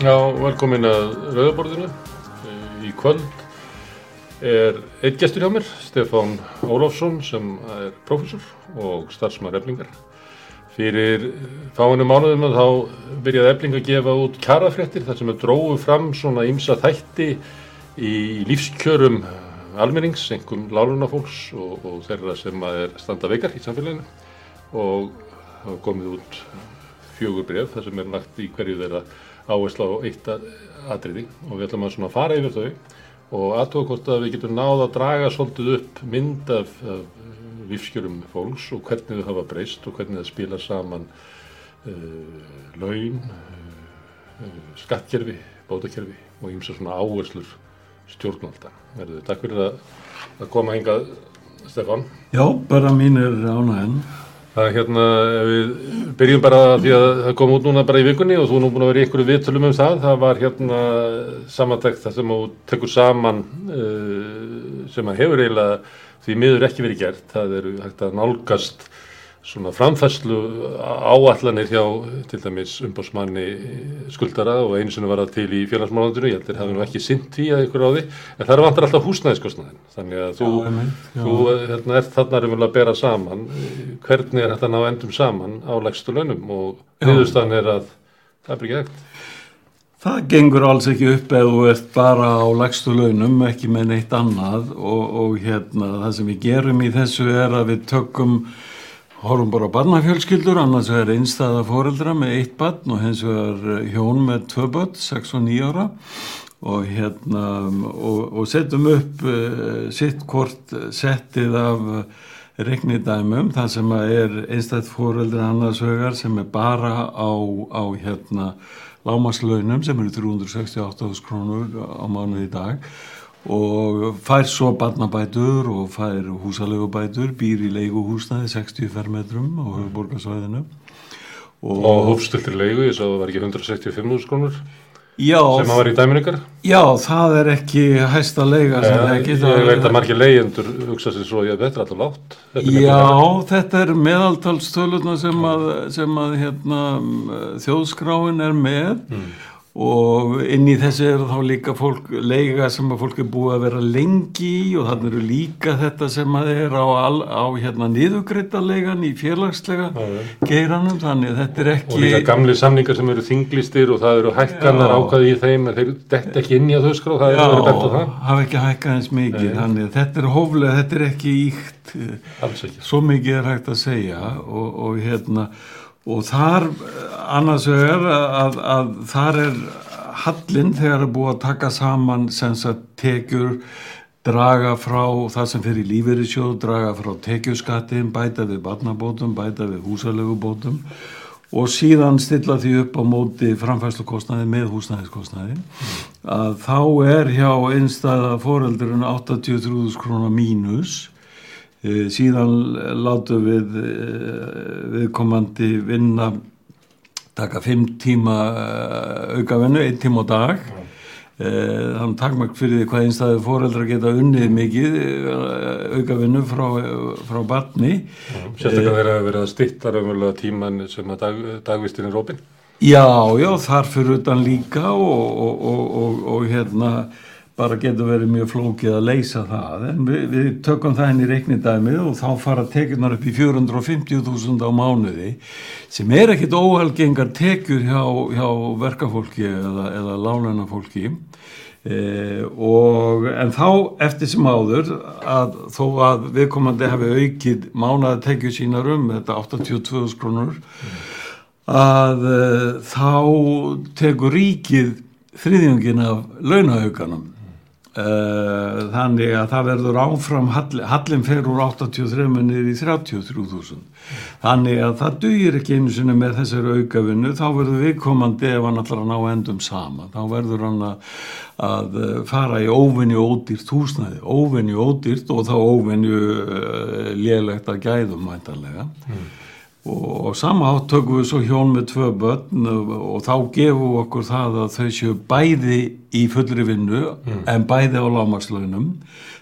Já, velkomin að Rauðaborðinu. Í kvöld er einn gestur hjá mér, Stefán Ólafsson sem er professor og starfsmæður eflingar. Fyrir fáinu mánuðum að þá byrjaði efling að gefa út kjarafréttir þar sem er dróðu fram svona ýmsa þætti í lífskjörum almennings, einhverjum lálunafólks og, og þeirra sem er standa veikar í samfélaginu og hafa komið út fjögur bref þar sem er lagt í hverju þeirra áherslu á eitt atriði og við ætlum að svona fara yfir þau og aðtóða hvort að við getum náða að draga svolítið upp mynd af, af lífskjörum fólks og hvernig þau hafa breyst og hvernig það spila saman uh, laun, uh, skattkerfi, bótakerfi og og svona áherslur stjórnvalda. Verður þið takk fyrir að, að koma hingað, Stefan. Já, bara mín er ánæginn. Er hérna, við byrjum bara því að það kom út núna bara í vikunni og þú er nú búin að vera í ykkur viðtölum um það. Það var hérna samantækt það sem þú tekur saman uh, sem að hefur eiginlega því miður ekki verið gert. Það eru hægt að nálgast svona framfæslu áallanir hjá til dæmis umbásmanni skuldara og einu sem var það til í félagsmálandinu, ég heldur það nú ekki sint því að ykkur á því, en það vantar alltaf húsnæðiskostnaðin, þannig að þú, já, já. þú hérna, ert þarna raunverulega að bera saman, hvernig er þetta ná endum saman á lægstu launum? Og viðustan er að það er ekki ekkert. Það gengur alls ekki upp ef þú ert bara á lægstu launum, ekki með neitt annað. Og, og hérna það sem við gerum í þessu er að við tökum horfum bara á barnafjölskyldur, annars er einstæða fóreldra með eitt barn og hens vegar hjón með tvö barn, 6 og 9 ára. Og hérna og, og setjum upp uh, sitt hvort settið af regnidæmum, það sem er einstætt fóreldra annars högar sem er bara á, á hérna lámaslaunum sem eru 368 krónur á mánu í dag og fær svo barnabætur og fær húsalegubætur, býr í leiguhúsnaði 60 fermetrum á höfuborgarsvæðinu og, og hófstiltir leigu, ég sá að það var ekki 165.000 krónur sem að var í dæminu ykkar. Já, það er ekki hæsta leiga sem það ekki Ég veit að margir leigendur hugsa sér svo að ég er betra alltaf látt þetta Já, þetta er meðaltalstöluna sem að, sem að hérna, þjóðskráin er með. Mm og inn í þessu eru þá líka fólk leiga sem að fólk er búið að vera lengi í og þannig eru líka þetta sem að er á, á hérna niðugreita leigan í félagslega geiranum. Þannig að þetta er ekki og líka gamli samningar sem eru þinglistir og það eru hækkanar ákvaði í þeim en þeir detta ekki inn í að þau skrá það Já, er bett á það. hafa ekki hækkað eins mikið. Nei. þannig að þetta er hóflega, þetta er ekki íkt svo mikið er hægt að segja. Og, og hérna og þar annars vegar að, að þar er hallin þegar er búið að taka saman tekjur draga frá það sem fyrir lífeyrisjóð draga frá tekjuskattin bæta við barnabótum, bæta við húsalögubótum og síðan stilla því upp á móti framfæslukostnaði með húsnæðiskostnaði. Að þá er hjá einstæða foreldurinn 83.000 krónar mínus Eh, síðan látum við eh, viðkomandi vinna taka fimm tíma eh, aukavennu, einn tíma á dag. Þannig takmark fyrir því hvað einstæði fóreldra geta unnið mikið aukavennu frá, frá barni. Sérstaklega þegar það verið að stittar umvölu tíman sem að dag, dagvistin er rópin Já, já, þar fyrir utan líka og, og, og, og hérna bara getur verið mjög flókið að leysa það. En við, við tökum það inn í reiknindæmið og þá fara tekjurnar upp í 450.000 á mánuði sem er ekkit óhalgengar tekjur hjá, hjá verkafólki eða, eða lánunafólki e, og en þá eftir sem áður að þó að viðkomandi hafi aukið mánaði tekjur sínar um þetta 82 krónur að e, þá tekur ríkið þriðjungin af launahaukanum þannig að það verður áfram hallin, hallin fer úr 83 niður í 33.000 þannig að það dugir ekki einu sinni með þessari aukavinnu. Þá verður viðkomandi ef hann allar að ná endum sama þá verður hann að, að fara í óvinni ódýrt húsnæði. Óvinni ódýrt og þá óvinni uh, lélegt að gæðum mæntanlega mm og, samátt tökum við svo hjón með tvö börn og, þá gefum við okkur það að þau séu bæði í fullri vinnu mm. en bæði á lágmarkslaunum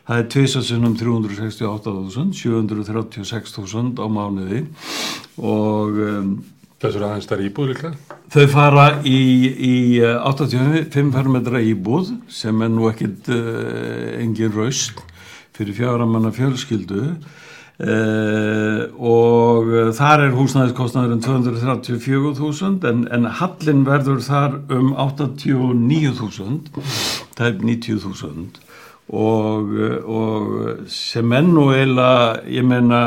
það er tvisasunum 368.000 736.000 á mánuði og um, Þessur aðeins þar íbúð líklega. Þau fara í, í eh, 85 fermetra íbúð sem er nú ekkit uh, engin raust fyrir fjárramanna fjölskyldu uh, og uh, þar er húsnæðiskostnaðurinn 234.000 en, en hallin verður þar um 89.000 það er 90.000 og, og sem enn og eiginlega, ég meina,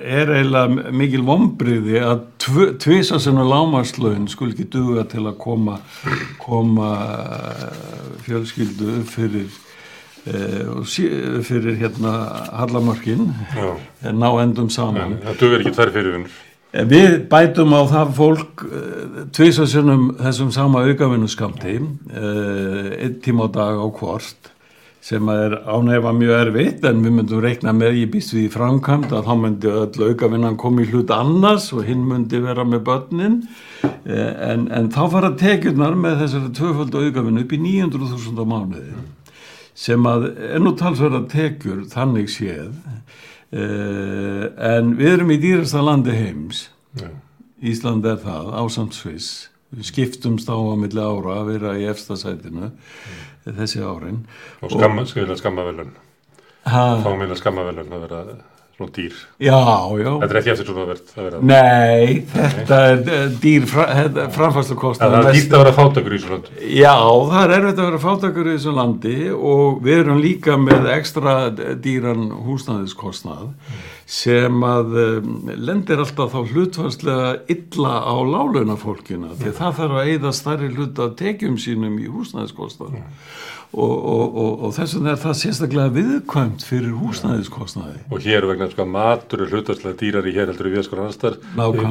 er eiginlega mikil vombriði að tv tvisa svona lámarslaun skul ekki duga til að koma, koma fjölskyldu upp fyrir, eh, fyrir hérna Hallamarkin, ná endum saman. En, það dugur ekki tvær fyrirvinnur. Við bætum á það fólk tvisasunum þessum sama aukavinnu skamti, einn tíma á dag á hvort sem er ánæfa mjög erfitt en við myndum reikna með ég býst við í framkvæmt að þá myndi öll aukavinnan koma í hlut annars og hinn myndi vera með börnin en, en þá fara tekjurnar með þessari tvöföldu aukavinnu upp í 900.000 á mánuði sem að er nú talsverða tekjur þannig séð en við erum í dýrasta landi heims. Ja. Ísland er það ásamt Sviss. Við skiptumst á að milli ára að vera í efstasætinu mm þessi árin. Og skamma, skilja skamma velun þá meina skamma velun að vera svona dýr. Já, já. Þetta er ekki eftir svona verð nei, þetta er dýr framfærslu kost það er dýrt að vera fátakur í þessu landi. Já, það er erfitt að vera fátakur í þessu landi og við erum líka með ekstra dýran húsnæðiskostnað mm sem að um, lendir alltaf þá hlutvarslega illa á lálöna fólkina því að það þarf að eigða starri hlut af tekjum sínum í húsnæðiskostnaði. Mm. Og, og, og, og þess vegna er það sérstaklega viðkvæmt fyrir húsnæðiskostnaði. Og hér vegna sko matur er hlutvarslega dýrar í hér heldur við sko annarstar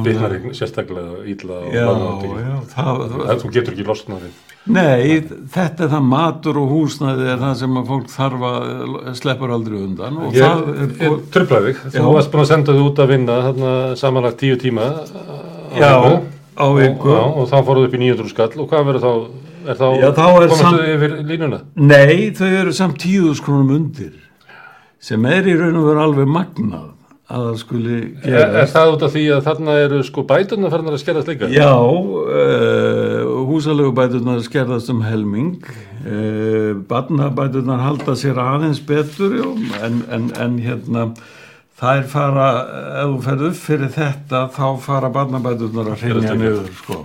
byrjar sérstaklega illa á lálöna þú getur ekki losnaði Nei, þetta er það matur og húsnæði er það sem að fólk þarf að sleppur aldrei undan og Ég, það. Ég tröflaði þig, þú varst búin að senda þig út að vinna samanlagt tíu tíma Já, á viku og, og þá fóruð upp í 900 skall og hvað verður þá, er þá, Já, þá er komastu þið yfir línuna? Nei, þau eru samt tíuðus krónum undir sem er í raun og veru alveg magnað að það skuli gera er, er það út af því að þarna eru sko bæturna farnar að skerðast líka? Já, uh, húsalegu bæturnar skerðast um helming uh, barnabæturnar halda sér aðeins betur já, en, en, en hérna það er fara, ef þú ferð upp fyrir þetta þá fara barnabæturnar að hreinja niður sko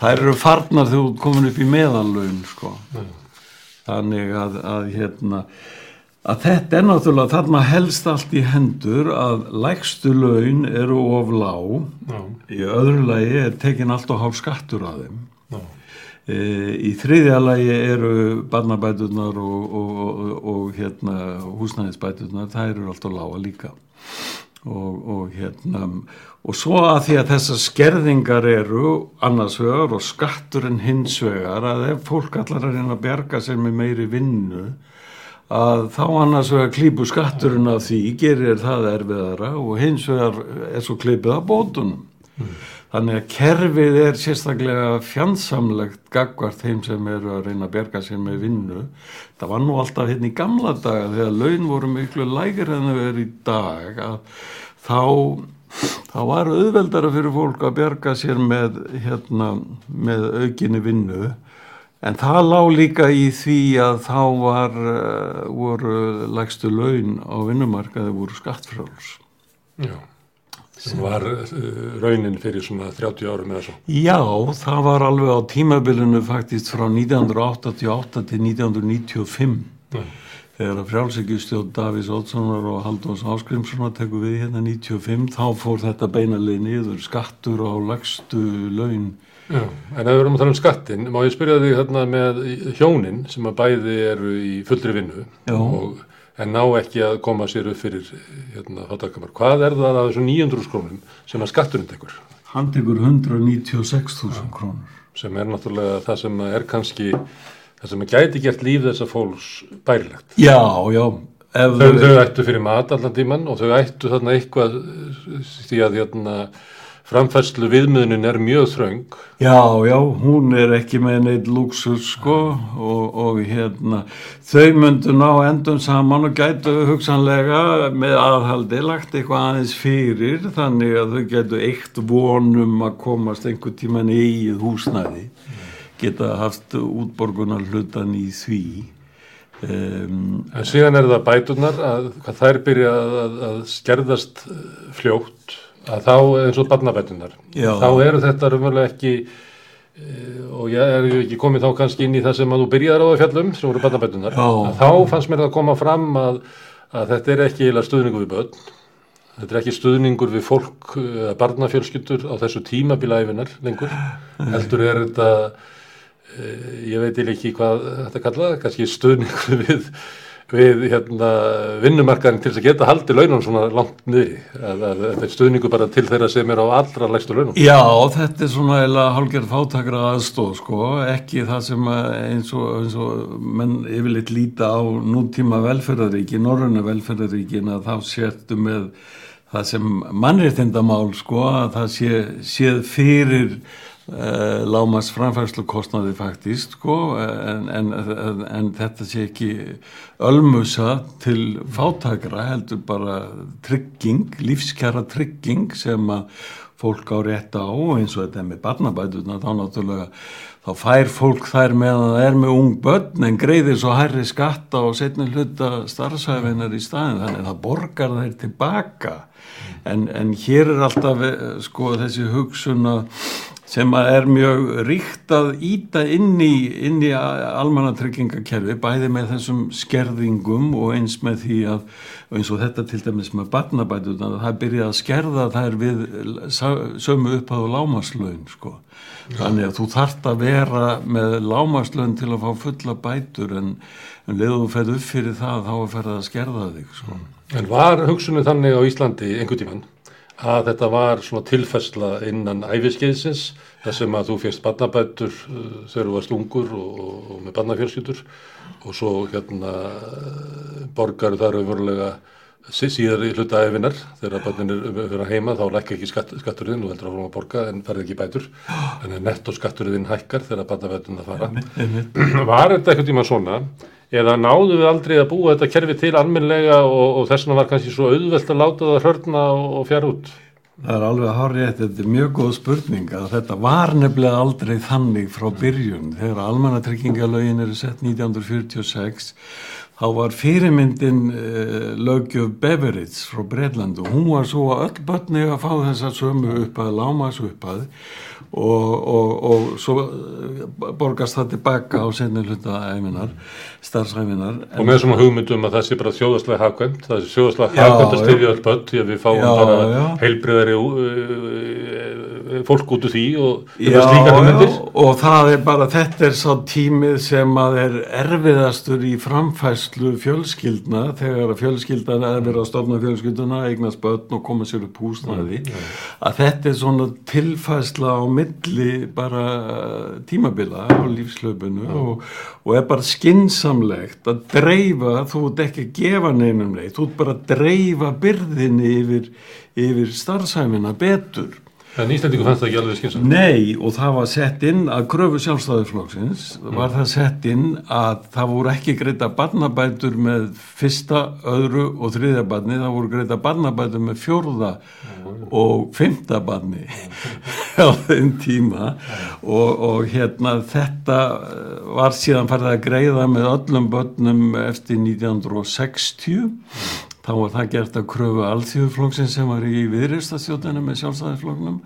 það eru farnar þegar þú komin upp í meðanlaun sko mm. þannig að, að hérna að þetta er náttúrulega þarna helst allt í hendur að lægstu laun eru of lág no. í öðru lagi er tekin allt og hálf skattur að þeim. E, í þriðja lagi eru barnabæturnar og, og, og, og hérna, húsnæðisbæturnar það eru allt og lága líka og hérna og svo að því að þessar skerðingar eru annars vegar og skatturinn hins vegar að ef fólk allar er inn að berga sér með meiri vinnu að þá annars vegar klípu skatturinn af því gerir það erfiðara og hins vegar er svo klipið af bótunum. Mm. Þannig að kerfið er sérstaklega fjandsamlegt gagvart þeim sem eru að reyna að berga sér með vinnu. Það var nú alltaf hérna í gamla daga þegar laun voru miklu lægir en þau eru í dag að þá, þá var auðveldara fyrir fólk að berga sér með, hérna, með aukinni vinnu En það lág líka í því að þá var, uh, voru lægstu laun á vinnumarkaði voru skattfráls. Já, það var uh, raunin fyrir svona 30 árum eða svo. Já, það var alveg á tímabilinu faktist frá 1988 til 1995. Já. Þegar frjálsækjustjóð Davís Ótssonar og Haldós Áskrimssonar tekur við hérna 95, þá fór þetta beinalegi niður skattur á lægstu laun Já, en ef við erum að tala um skattin, má ég spyrja þig hérna með hjónin sem að bæði eru í fullri vinnu og, en ná ekki að koma sér upp fyrir hérna þáttakamar. Hvað er það af þessum 900 skrónum sem að skatturinn tekur? Hann tekur 196.000 krónur. Sem er náttúrulega það sem er kannski, það sem gæti gert líf þessa fólks bærilegt. Já, já. Þau, þau ættu fyrir mat allan tíman og þau ættu þarna eitthvað því að hérna framfærslu viðmiðunin er mjög þröng. Já, já, hún er ekki með neitt luxur sko og, og hérna þau myndu ná endum saman og gætu hugsanlega með aðhaldi lagt eitthvað aðeins fyrir þannig að þau gætu eitt vonum að komast einhver tíman í húsnæði geta haft útborgunar hlutan í því. Um, En síðan er það bætunar að hvað þær byrja að, að, að skerðast eh, fljótt að þá eins og barnabætunar þá eru þetta raunverulega ekki eh, og ég er ekki komið þá kannski inn í það sem að þú byrjaðar á fjallum sem voru barnabætunar þá fannst mér það að koma fram að, að þetta er ekki stuðningur við börn. Þetta er ekki stuðningur við fólk eða barnafjölskyldur á þessu tímabilæfinar lengur. Heldur er þetta eh, ég veit ekki hvað þetta kalla, kannski stuðningur við, við hérna, vinnumarkaðin til að geta haldið launum svona langt niður. Þetta er stuðningur bara til þeirra sem er á allra lægstu launum. Já, þetta er svona eða hálgerð fátakra aðstóð sko, ekki það sem eins og, eins og menn yfirleitt líta á nútíma velferðaríki, norröna velferðaríkin að þá sértu með það sem mannréttindamál sko, að það sé, séð fyrir uh, lámas framfærslu kostnaði faktist sko, en, en, en, þetta sé ekki ölmusa til fátakra heldur bara trygging, lífskjara trygging sem að fólk á rétt á eins og þetta er með barnabætuna þá náttúrulega þá fær fólk þær meðan það er með ung börn en greiðir svo hærri skatta og setni hluta starfsæfinar í staðin þannig að það borgar þær tilbaka. En, en hér er alltaf eh, sko þessi hugsun að sem að er mjög ríkt að íta inn í, í almannatryggingakerfi bæði með þessum skerðingum og eins með því að eins og þetta til dæmis með barnabætuna það byrja að skerða þær við sömu upphæðu lámaslaun sko. þannig að þú þart að vera með lámaslaun til að fá fulla bætur en, en leðu þú ferð upp fyrir það þá er ferð að skerða þig sko. En var hugsunni þannig á Íslandi einhvern tímann að þetta var svona tilfærsla innan æfiskeiðsins þar sem að þú férst barnabætur uh, þegar þú varst ungur og, og, með barnafjörskjutur og svo hérna borgar þar auðvörlega síðar í hluta æfinar þegar barnin er vera heima þá lækka ekki skatt, skatturinn og heldur áfram að borga en ferði ekki bætur. En netto skatturinn hækkar þegar barnabætuna fara. Var þetta eitthvað tíma svona? Eða náðu við aldrei að búa þetta kerfi til almenlega og, og þess vegna var kannski svo auðvelt að láta það hörna og, og fjara út? Það er alveg hárið, þetta er mjög góð spurning að þetta var nefnilega aldrei þannig frá byrjun. Þegar almannatryggingalögin eru sett 1946 þá var fyrirmyndin uh, lögjöf Beveridge frá Breitlandu. Hún var svo að öll börni að fá þessa sömu uppað, lámas uppað og, og, og svo eh, borgast það tilbaka á senni hluta æfinar, starfsæfinar. og með svona hugmyndum að það sé bara þjóðaslega hagkvæmt það sé þjóðaslega hagkvæmt að já. styðja öll börn því að við fáum Já, bara já. heilbriðari uh, fólk út úr því og Já, já, og það er bara, þetta er sá tímið sem að er erfiðastur í framfæslu fjölskyldna þegar að fjölskyldan er verið að stofna fjölskylduna, eignast börn og koma sér upp húsnaði, að þetta er svona tilfæsla á milli bara tímabila á lífslöpunu og, og er bara skinsamlegt að dreifa, þú ert ekki að gefa neinum neitt, þú ert bara að dreifa byrðinni yfir, yfir starfsæmina betur. En Íslandingu fannst það ekki alveg skynsam Nei, og það var sett inn að kröfu sjálfstæðisflokksins var það sett inn að það voru ekki greita barnabætur með fyrsta, öðru og þriðja barni, það voru greita barnabætur með fjórða og fymta barni á þeim tíma. Og, og hérna þetta eh, var síðan farið að greiða með öllum börnum eftir 1960 þá var það gert að kröfu alþjóðflokksins sem var í viðristastjóðinu með sjálfstæðisflokknum.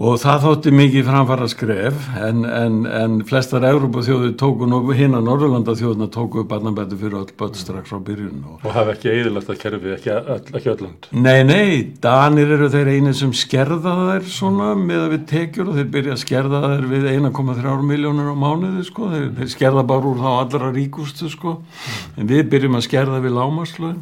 Og það þótti mikið framfara skref en, en, en flestar Európa-þjóður tóku hinn að Norðurlanda-þjóðuna tóku barnabætu fyrir öll börn strax frá byrjun og og hafa ekki eðilagt að kerfi, ekki, ekki öll land Nei, nei, Danir eru þeir eini sem skerða þær svona með að við tekjur og þeir byrja að skerða þær við 1,3 miljónur á mánuði sko, þeir, þeir skerða bara úr þá allra ríkustu sko, en við byrjum að skerða við lámaslöun,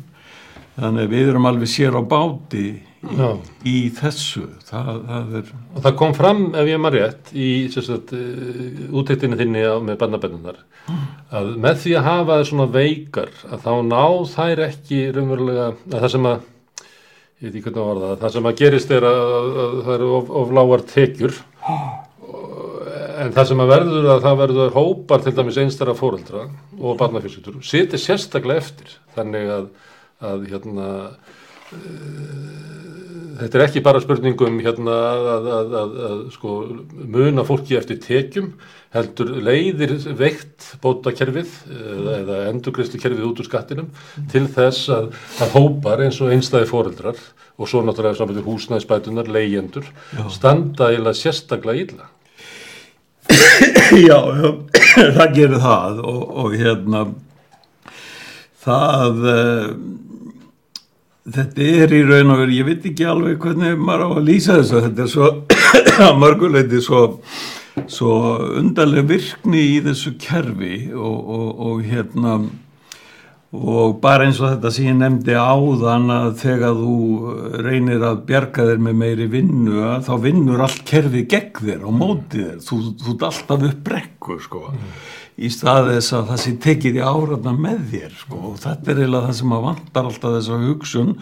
þannig að við erum alveg sér á báti í, í þessu, það, það er, og það kom fram, ef ég maður rétt í sagt, útæktinu þinni á, með barnabætunar að með því að hafa þær svona veikar að þá ná þær ekki raunverulega að það sem að ég veit ekki hvernig að var það, það sem að gerist er að, að það eru of, of lágar tekjur. En það sem að verður að það verður hópar til dæmis einstara fóreldra og barnafjölskyldur sitir sérstaklega eftir. Þannig að, að hérna þetta er ekki bara spurningum hérna að, að, að, að sko, muna fólki eftir tekjum heldur leiðir veikt bótakerfið eða, eða endurgriðslu kerfið út úr skattinum til þess að hópar eins og einstæði foreldrar og svo náttúrulega saman húsnæðisbætunar, leyendur standa eða sérstaklega illa. Já, það gerir það og, og hérna það uh, þetta er í raun og veru, ég veit ekki alveg hvernig maður á að lýsa þessu, þetta er svo að mörguleiti svo, svo undarlega virkni í þessu kerfi og, og, og hérna og bara eins og þetta sem ég nefndi áðan að þegar þú reynir að bjarga þér með meiri vinnu þá vinnur allt kerfi gegn þér og mótið þér, þú, þú ert alltaf upp brekku sko. Mm í staðis að það sé tekið í áratna með þér sko. Og þetta er eiginlega það sem að vantar alltaf þessa hugsun.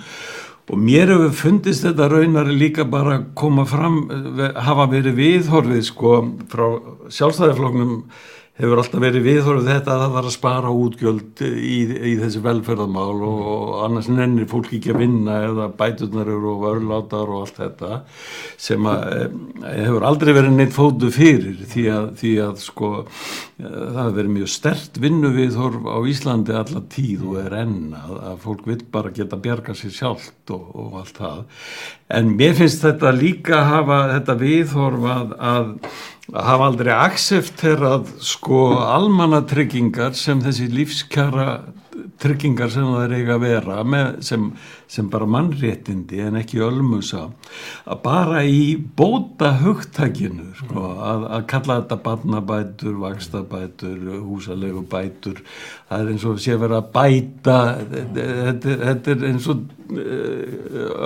Og mér hefur fundist þetta raunari líka bara að koma fram, hafa verið viðhorfið sko frá sjálfstæðifloknum hefur alltaf verið viðhorfið þetta að það var að spara útgjöld í, í þessi velferðarmál og, annars nennir fólk ekki að vinna eða bæturnar eru og vörlátar og allt þetta sem að e, hefur aldrei verið neitt fótu fyrir því að, því að sko það hefur verið mjög stert vinnu viðhorf á Íslandi alla tíð og er enn að, að fólk vil bara geta bjarga sér sjálft og, og allt það. En mér finnst þetta líka að hafa þetta viðhorf að, að hafa aldrei aksefterað sko almannatryggingar sem þessi lífskjara tryggingar sem það er eiga að vera með, sem, sem bara mannréttindi en ekki ölmusa að bara í bóta hugtakinu sko, að, að kalla þetta barnabætur, vakstabætur húsalegu bætur það er eins og sé verið að bæta þetta, þetta er eins og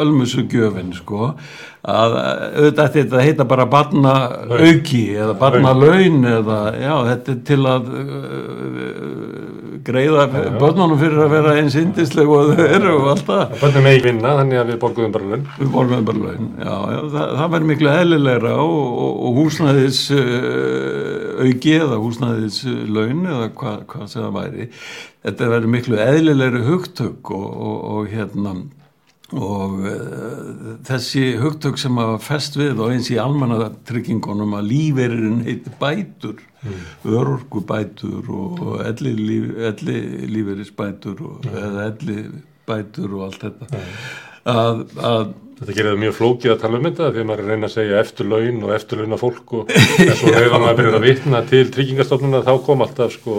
ölmusugjöfin sko að auðvitað þetta heita bara barna auki eða barna laun eða já þetta er til að uh, greiða börnunum fyrir að vera eins indisleg og þau eru og allt það. Börnum eigi vinna þannig að við borguðum bara laun. Við borguðum bara laun, já, já það, það verður miklu eðlilegra og, og, og húsnæðis uh, auki eða húsnæðis laun eða hvað hva sem það væri. Þetta verður miklu eðlilegri hugtök og, og hérna og uh, þessi hugtök sem að fest við og eins í almannatryggingunum að líferinn heitir bætur mm. örorku bætur og elli, líf, elli líferisbætur og, mm. eða elli bætur og allt þetta mm. að, að Þetta gerir það mjög flókið að tala um þetta að maður reyna að segja eftir laun og eftir launa fólk og þess að reyna að byrja að vitna til tryggingastofnuna þá kom alltaf sko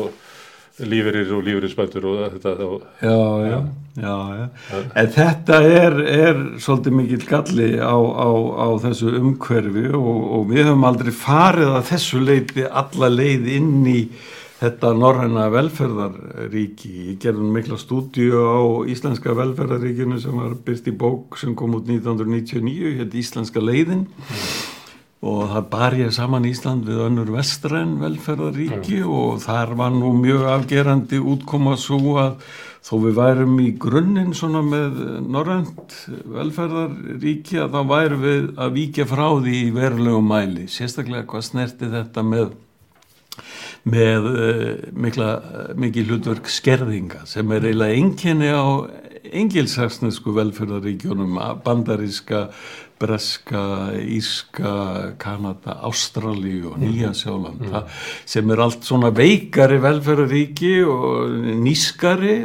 lífeyrir og lífeyrinsbætur og þetta þá já, já, já, já. en þetta er, er svolítið mikil galli á, á, á þessu umhverfi og, og við höfum aldrei farið að þessu leiti alla leið inn í þetta norræna velferðaríki ég gerði mikla stúdíu á Íslenska velferðaríkinu sem var byrst í bók sem kom út 1999 hérna Íslenska leiðin mm og það bar ég saman Ísland við önnur vestræn velferðaríki mm. og þar var nú mjög afgerandi útkoma svo að þó við værum í grunninn svona með norrönd velferðaríki að þá værum við að víkja frá því í verulegu mæli sérstaklega hvað snerti þetta með með uh, mikla, mikið hlutverk skerðinga sem er eiginlega enginni á engilsaksnesku velferðaríkjónum bandaríska Breska, Íska, Kanada, Ástralíu og Nýja Sjáland mm. sem er allt svona veikari velferðaríki og nýskari,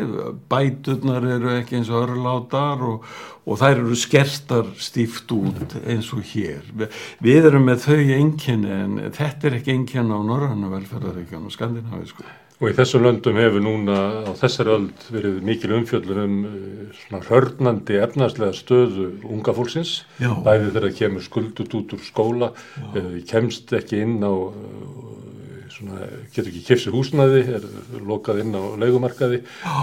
bæturnar eru ekki eins og örlátar og, og þær eru skertar stíft út eins og hér. Við erum með þau enginni en þetta er ekki enginni á norrannu velferðaríkjan og skandinavísku. Og í þessum löndum hefur núna á þessari öld verið mikil umfjöldun um eh, svona hörnandi efnarslega stöðu unga fólksins. Bæði þegar það kemur skuldut út úr skóla, Já. Eh, kemst ekki inn á, svona, getur ekki kipsið húsnæði, er lokað inn á leikumarkaði,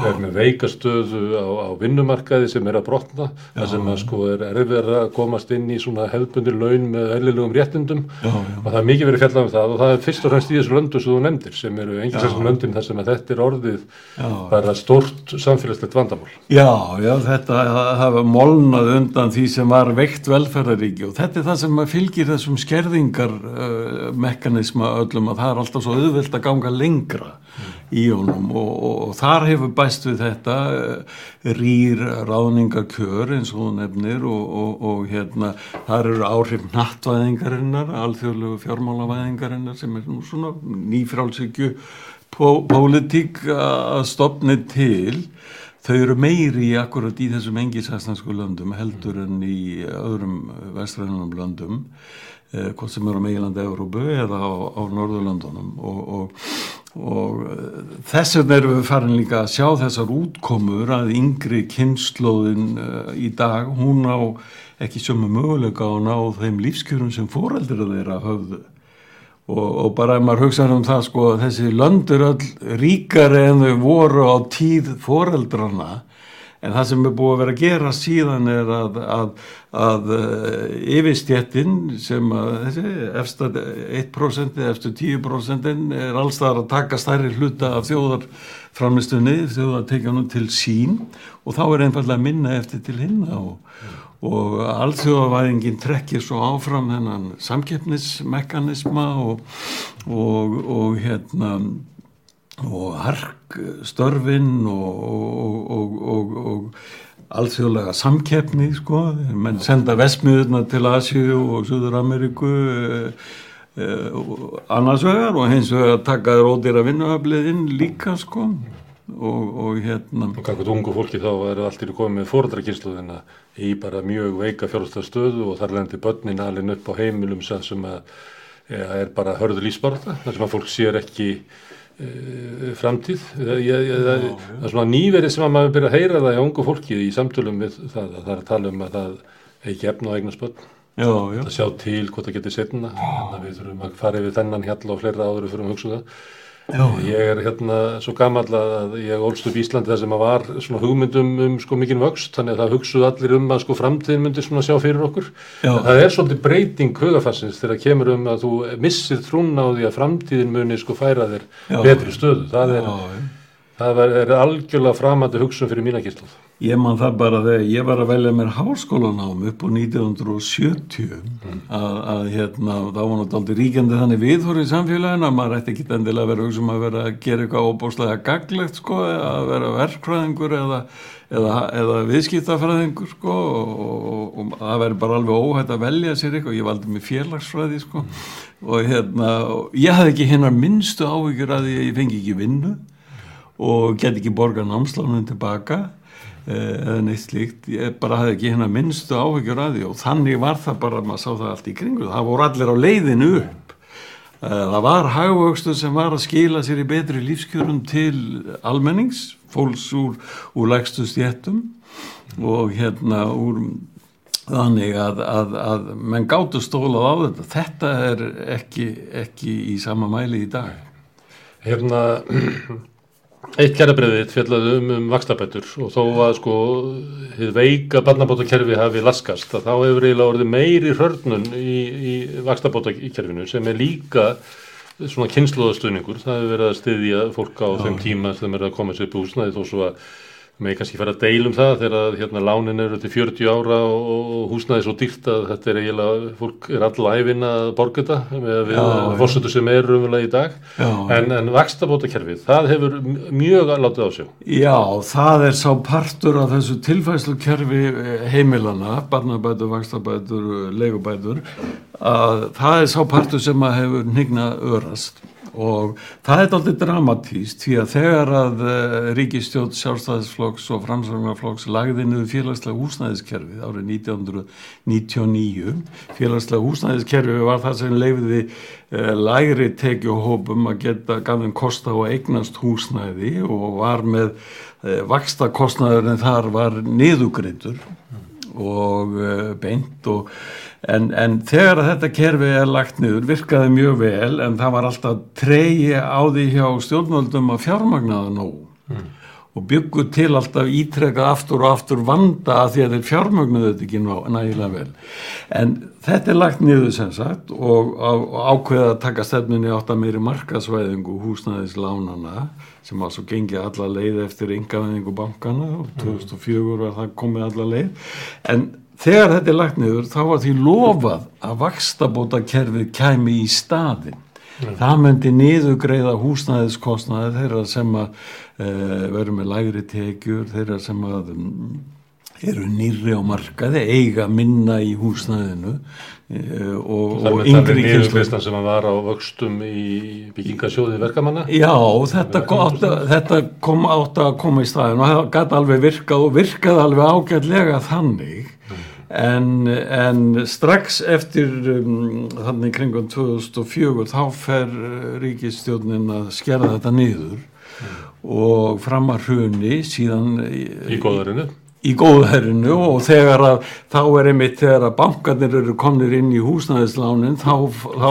er með veikastöðu á, á vinnumarkaði sem er að brotna, það sem að sko er erfið að komast inn í svona hefðbundir laun með eðlilegum réttindum Já, já. og það er mikið verið fjallað um það og það er fyrst og fremst í þessu löndum sem þú nefndir sem eru engin þessum löndum þar sem þetta er orðið Já. bara stort samfélagslegt vandamál. Já, já, þetta hafa molnað undan því sem var veikt velferðaríki og þetta er það sem fylgir þessum skerðingar uh, mekanisma öllum að það er alltaf svo auðvelt að ganga lengra í honum og, og, og þar hefur bæst við þetta uh, rýr ráðningakjör eins og nefnir og, og, hérna þar eru áhrif nattvæðingarinnar, alþjóðlegu fjármálavæðingarinnar sem er nú svona nýfrálsykju pólitík að stopni til. Þau eru meiri akkurat í þessum engisæsnarsku löndum heldur en í öðrum vestrænunum löndum. eh, hvort sem eru á meilandi Európu eða á, á Norðurlöndunum. Og, og, og eh, þess vegna erum við farin líka að sjá þessar útkomur að yngri kynnslóðin uh, í dag, hún á ekki sömu möguleika á ná þeim lífskjörum sem fóreldur þeirra höfðu. Og, og bara ef maður hugsaður um það sko þessi lönd er öll ríkari en þau voru á tíð foreldrana en það sem er búið að vera að gera síðan er að, að, að uh, yfirstjettin sem efsta 1% eftir 10% er allstaðar að taka stærri hluta af þjóðarframistunni þjóðartekjanum til sín. Og þá er einfallega minna eftir til hinna og og alþjóðavæðingin trekkir svo áfram þennan samkeppnismekanisma og, og, og hérna og harkstörfin og, og alþjóðlega samkeppni sko, menn senda vestmiðurna til Asju og Suður Ameríku eh, eh, annars vegar og hins vegar taka rótira vinnuhafliðinn líka sko. Og, og hérna Og kakvað ungu fólki þá er allt í komið með fóröldrakynsluðina í bara mjög veika fjárhastlega stöðu og þar lendi börnin alveg upp á heimilum sem að ja, er bara hörðu lífsbarða, þar sem að fólk sér ekki framtíð. Ég, ég, það, er svona nýverið sem að maður byrja að heyra það í ungu fólki í samtölum við það, það er að tala um að það er ekki efna á já, já, Það sjá til hvort það getur setna, að við þurfum að fara yfir þennan hjalla og fleira áður fyrir að hugsa um það. Já, Ég er hérna svo gammal að ég ólst upp Íslandi þar sem að var svona hugmyndum um sko mikinn vöxt, þannig að það hugsuðu allir um að sko framtíðin myndi svona sjá fyrir okkur. Já. Það er svolítið breyting hugafarsins þegar kemur um að þú missir trúna á því að framtíðin muni sko færa þér Já. betri stöðu. Það er. Það er, algjörlega framandi hugsun fyrir mína kynsluð. Ég man það bara þegar ég var að velja mér háskólanám upp á 1970 að, að hérna, þá var náttúrulega ríkjandi þannig viðhóri í samfélaginu að maður ætti ekki endilega að vera hugsa um að vera að gera eitthvað óbúslega gaglegt sko, að vera verkfræðingur eða, eða, eða viðskiptafræðingur sko, og, það veri bara alveg óhætt að velja sér eitthvað, ég valdi mig félagsfræði sko, og hérna, og ég hafði ekki hinnar minnstu áhyggjur að ég fengi ekki vinnu og get ekki borga námslánum tilbaka eh, eða neitt slíkt. Ég bara hafði ekki hérna minnstu áhyggjur að því og þannig var það bara, maður sá það allt í kringu það voru allir á leiðinu upp. Eh, það var hagvöxtur sem var að skila sér í betri lífskjörum til almennings, fólks úr, úr lægstu stjættum og hérna úr þannig að, að, að menn gáttu stólað á þetta. Þetta er ekki, ekki í sama mæli í dag. Hérna, eitt kærabriðið fjallaði um, um vakstabætur og þó að sko hið veika barnabótakerfi hafi laskast að þá hefur eiginlega orðið meiri hörnun í, í vakstabótakerfinu sem er líka svona kynnslóðastuðningur, það hefur verið að styðja fólk á þeim tíma sem er að koma sér húsnaði þó svo að með kannski fara að deilum það þegar hérna lánin eru til 40 ára og, húsnaði svo dýrt að þetta er eiginlega, fólk er alltaf æfin að borga þetta með við Já, já. fórsetu sem er umverulega í dag Já. en, en vakstabótakerfið, það hefur mjög látið á sig. Já, það er sá partur af þessu tilfæslukerfi eh, heimilana, barnabætur, vakstabætur, leigubætur, að það er sá partur sem að hefur hnignað örast og það er aldrei dramatíst því að þegar að uh, ríkistjótt sjálfstæðisflokks og framsvögnarflokks lagði niður félagslega húsnæðiskerfið árið 1999 félagslega húsnæðiskerfið var það sem leifiði uh, lægri tekjuhópum að geta gaf þeim kosta að eignast húsnæði og var með uh, vaksta kostnaður en þar var niðugreitur og uh, beint og en, en þegar að þetta kerfi er lagt niður virkaði mjög vel en það var alltaf treyji á því hjá stjórnvöldum að fjármagnaða nóg og byggu til alltaf ítrekka aftur og aftur vanda að því að þeir fjármögnuðu þetta ekki nægilega vel. En þetta er lagt niður sem sagt og, og, ákveða að taka stefninni átt að meiri markasvæðingu húsnæðislánana sem var svo gengið alla leið eftir yngavæðingu bankana og 2004 var það komið alla leið. En þegar þetta er lagt niður þá var því lofað að vakstabóta kerfið kæmi í staðin það myndi niðugreiða húsnæðiskostnaði þeirra sem að e, veru með lægri tekjur þeirra sem að um, eru nýri á markaði eiga minna í húsnæðinu e, og, og yngri niðurgristan sem að var á vöxtum í byggingasjóði verkamanna. Já, þetta, átti, þetta kom átt að koma í staðin og það gæti alveg virkað og virkaði alveg ágætlega þannig en, en strax eftir um, þannig kringum 2004 þá fer uh, ríkistjórnin að skera þetta niður og fram að hruni síðan Í góðarinu. í góðherrinu og þegar að þá er einmitt þegar að bankarnir eru komnir inn í húsnæðislánin þá, þá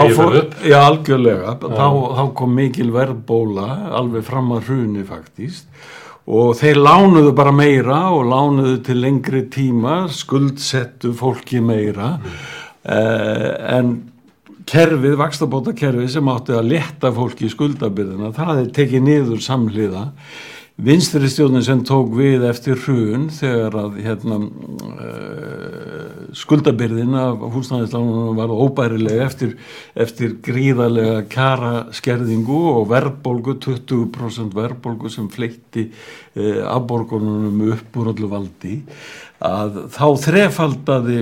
Þá. Já, algjörlega. Þá, þá kom mikil verðbóla alveg fram að hruni faktist og þeir lánuðu bara meira og lánuðu til lengri tíma, skuldsettu fólki meira. Eh, en kerfið, vakstabóta kerfið sem átti að leta fólki í skuldabyrðina, það er tekið niður samhliða vinstri stjórnin sem tók við eftir hrun þegar að hérna, uh, skuldabyrðin af húsnæðislánunum var óbærileg eftir, eftir gríðarlega kjara skerðingu og verðbólgu, 20% verðbólgu sem fleitti uh, afborgununum upp úr öllu valdi. Að þá þrefaldaði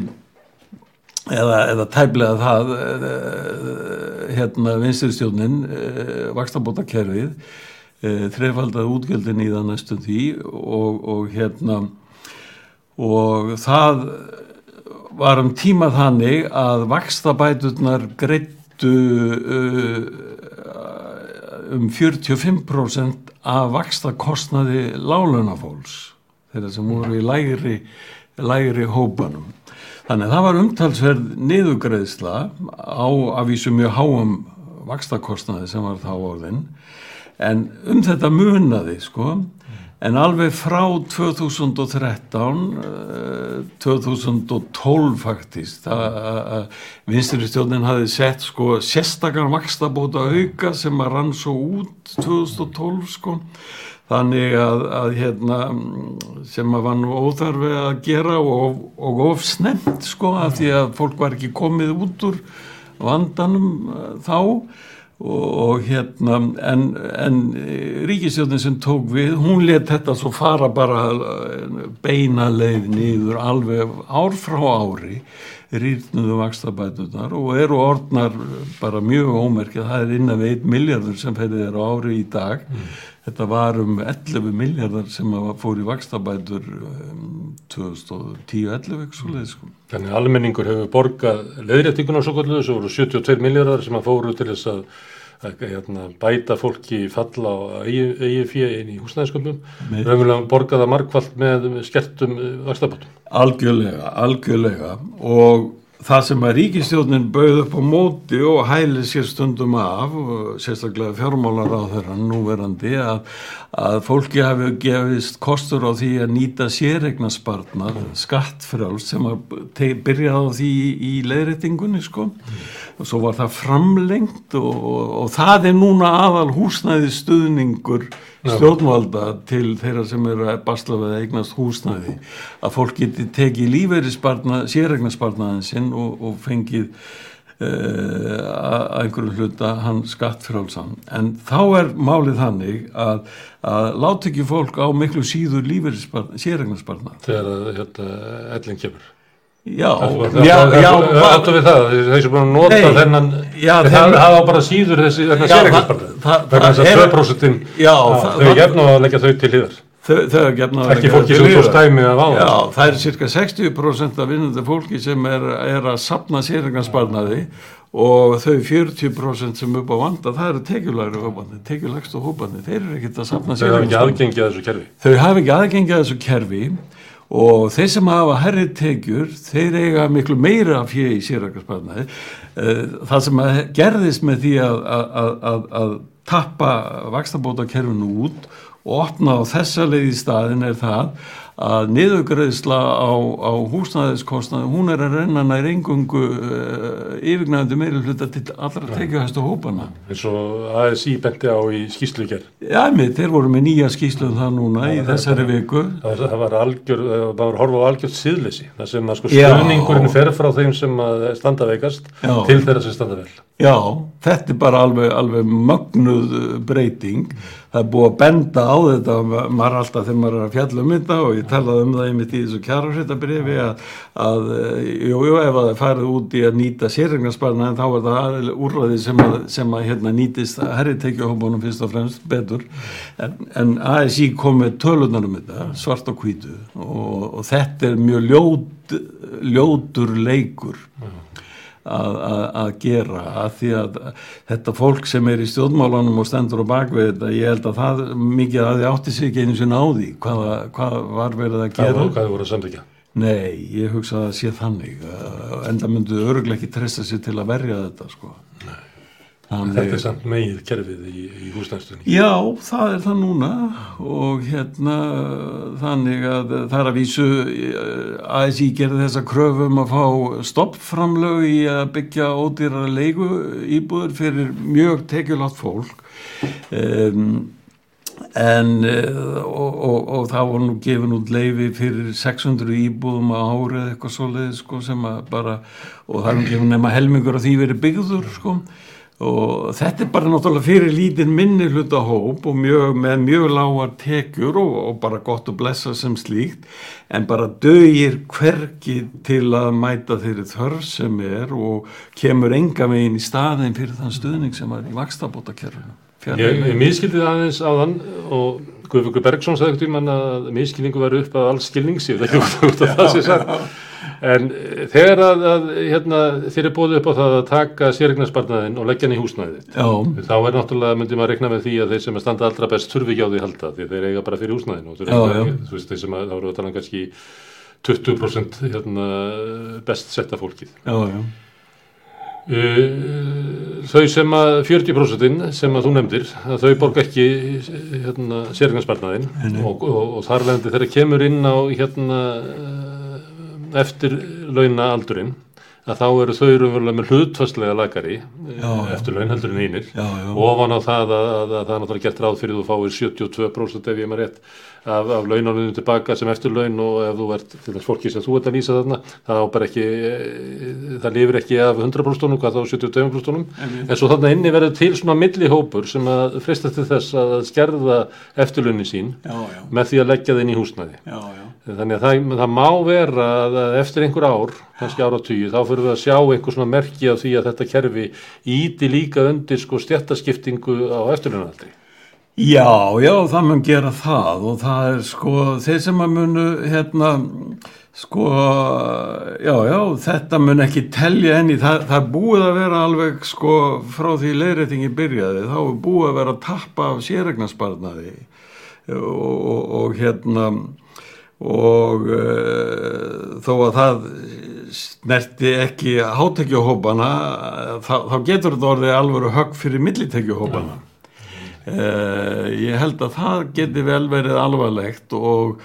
eða, eða tæplega það uh, hérna vinstri-stjórnin uh, vakstabóta kerfið uh, þrefaldaði útgjöldin í það næstu því og, og hérna og það var um tíma þannig að vakstabæturnar greittu uh, um 45% af vakstakostnaði lálunafólks þeirra sem voru í lægri, lægri hópanum. Þannig að það var umtalsverð niðugreðsla á að vísu mjög háum vakstakostnaði sem var þá orðin en um þetta munaði sko. En alveg frá 2013 eh, 2012 faktist að vinstri stjórnin hafi sett sko sérstakar vakstabóta auka sem að rann svo út 2012 sko. Þannig að, að hérna sem að var nú óþarfi að gera og, og of snemt sko af því að fólk var ekki komið út úr vandanum eh, þá og, hérna en, en ríkistjóðin sem tók við hún let þetta svo fara bara eh, beina leið niður alveg ár frá ári rýrnuðu vakstabætunar og eru orðnar bara mjög ómerkið. Það er innan við 1 miljardur sem ferðið er á ári í dag. Þetta var um 11 miljardar sem fór í vakstabætur um, 2010-11 sko. Þannig að almenningur hefur borgað leðréttinguna svo kalluðu, svo voru 72 miljardar sem að fóru til þess að, að hérna, bæta fólki falla á fjö inn í húsnæðisköpum, raunverulega borgaða markvallt með skertum vakstabátum. Algjörlega, algjörlega og það sem að ríkistjórnin bauð upp á móti og hæli sér stundum af, sérstaklega fjármálar á þeirra núverandi, að, að fólki hafi gefist kostur á því að nýta sérregnarspartnar, skattfrjáls sem að byrjaði á því í, leiðréttingunni sko. Og svo var það framlengt og, og, og það er núna aðal húsnæði stuðningur stjórnvalda til þeirra sem eru að basla við að eignast húsnæði. Að fólk geti tekið lífeyrispartna, sérregnarspartnaðin sinn og, og fengið að einhverju hluta hann skattfrálsan en þá er málið þannig að, að láta ekki fólk á miklu síður sérregnarspartnað þegar að hérna, ellin kemur. já, Það já, já, áttu við það, þeir sem búin að nota Nei, þennan, já, það hafa bara síður þessi, það- það- Vegna þess það að er- 2% Já, þau það- gefna að leggja þau til hliðar. Þau er gefna Ekki fólki af það er cirka 60% af vinnandi fólki sem er, er að sapna sérregnarsparnaði og þau 40% sem upp á vanda, það eru tekjulæri hópandi, tekjulægstu hópandi, þeir eru ekkert að sapna kerfi. Þau hafa ekki aðgengi að þessu kerfi og þeir sem hafa herri tekjur þeir eiga miklu meira fjö í sérreiknarsparnaði það sem að gerðist með því að, að, að, að tappa vakstabóta kerfinu út og opna á þessa leið í staðin er það að niðugreðsla á, á húsnæðiskostnaði, hún er að renna nær engungu uh, yfirgnæðandi meiri hluta til allra tekjuhæstu hópana. eins og ASI benti á í skýslugjör Já, með, þeir voru með nýja skýslu um það núna í þessari viku. það það var algjör, það var horfa á algjört síðleysi, það sem að sko stöðningurinn fer frá þeim sem að standa veikast Já. til þeirra sem standa vel Já, þetta er bara alveg, alveg mögnuð uh, breyting. Það er búið að benda á þetta, ma- maður alltaf þegar maður er að fjalla um þetta og ég talaði um það einmitt í þessu kjárafréttabrifi að, að, uh, jú, jú, ef það er farið út í að nýta sérregnarsparna en þá er það úrræði sem að, sem að hérna, nýtist herri tekjuhópunum fyrst og fremst betur. En, en ASI kom með tölunar um þetta, svart og hvítu og, og þetta er mjög ljót, ljótur leikur að, að, að gera að því að þetta fólk sem er í stjórnmálunum og stendur á bakvið þetta, ég held að það mikið að þið átti sig ekki einu sinni á því hvað, hvað var verið að gera. hvað voru að samþykja Nei, ég hugsa að það sé þannig en það myndu öruglega ekki treysta sér til að verja þetta sko þetta er samt megið kerfið í, í húsnæðstunni Já, það er það núna og hérna þannig að það er að vísu eh, ASI gerði þessa kröfum að fá stoppframlög í að byggja ódýrar leigu íbúður fyrir mjög tekjulátt fólk. Um, en uh, og, og, og það var nú gefin út leifi fyrir 600 íbúðum á árið eitthvað svoleiði sko sem að bara og það er nú gefin nema helmingur af því verið byggður sko og þetta er bara náttúrulega fyrir lítinn minni hluta hóp og mjög, með mjög lágar tekjur og, og bara gott að blessa sem slíkt. En bara dögir hverki til að mæta þeirri þörf sem er og kemur enga megin í staðin fyrir þann stuðning sem er í vakstabótakerfinu Ég, ég miskildið aðeins á þann og Guðvöku Bergson sagði ekkert um hann að miskilningu var upp að alls skilningsi það er út af það sem sagt en eh, þegar að, að hérna, þér er bóðið upp á það að taka sérregnarsparnaðin og leggja hann í húsnæðið Já, þá er náttúrulega, myndi maður rekna með því að þeir sem að standa allra best þurfi ekki á því halda því þeir eiga bara fyrir húsnæðin og þú veist, þeir sem að þá eru að tala um kannski 20% hérna, best setta fólkið. Já, já. Uh, þau sem að 40% sem að þú nefndir að þau borga ekki hérna, sérgnarsparnaðin og, og, og þar leðandi þegar kemur inn á hérna, eftir launa aldurinn að þá eru þau raunverulega með hlutfastlega lagari Já, já. eftir laun heldur en einir og ofan á það að, að, að það er náttúrulega gert ráð fyrir þú fáir 72% ef ég maður rétt af, af launanum tilbaka sem eftir laun og ef þú ert til þess fólki sem þú ert að lýsa þarna það á bara ekki eh, það lifir ekki af 100% hvað þá 72% en svo þarna inni verður til svona millihópur sem að frista til þess að skerða eftirlaunin sín Já, já, með því að leggja það inn í húsnæði já, já. Þannig að það, það má vera að eftir einhver ár, kannski ára tíu, þá fyrir við að sjá einhver svona merki af því að þetta kerfi íti líka undir sko stjættaskiptingu á eftirlunaldri. Já, já, það mun gera það og það er sko, þeir sem að munu hérna, sko já, já, þetta mun ekki telja enni, það, það búið að vera alveg sko frá því leiðrætingi byrjaði, þá er búið að vera að tappa af sérregnarsparnaði og, og, og hérna og uh, þó að það snerti ekki hátekjuhópana þá, þá getur þetta orðið alveg högg fyrir millitekjuhópana. uh, ég held að það geti vel verið alvarlegt og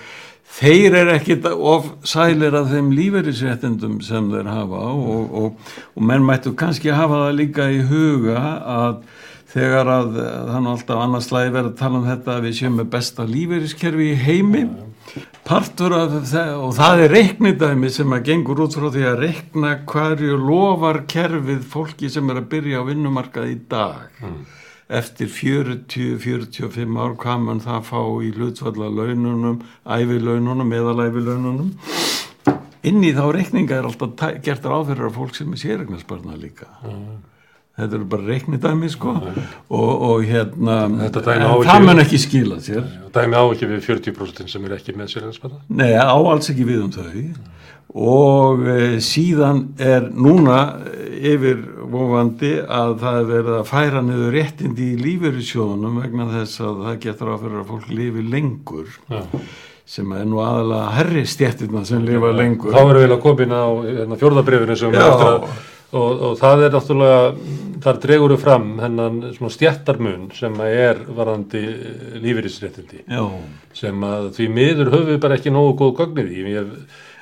þeir eru ekkit of sælir að þeim lífeyrisréttindum sem þeir hafa og, og, og menn mættu kannski hafa það líka í huga að þegar að er nú alltaf annars slæði verið að tala um þetta að við séum með besta lífeyriskerfi í heimi. Partur af það og það er reiknidæmi sem að gengur út frá því að reikna hverju lofar kerfið fólki sem er að byrja á vinnumarkað í dag eftir 40-45 ár hvað mann það fá í hlutfalla laununum, ævilaununum eðalævilaununum inn í þá reikninga er alltaf gert ráðfyrir af fólk sem er sérregnarsparna líka. Þetta eru bara reiknidæmi sko. Og, og hérna það mun ekki skila sér. Dæmi á ekki við 40% sem er ekki með sérhansparna. Nei, á alls ekki við um þau og e, síðan er núna eh, yfir vofandi að það er verið að færa niður réttindi í lífeyrissjóðunum vegna þess að það getur fyrir að fólk lifi lengur Já, sem er nú aðalega herri stjettirna sem lifa lengur. Þá erum við að komin á hérna, fjórðabrifinu sem við eftir að og, og það er náttúrulega þar dregur við fram hennan svona stjættarmun sem að er varandi lífeyrisréttindi. Já, sem að því miður höfum við bara ekki nógu góð gögnir í ég,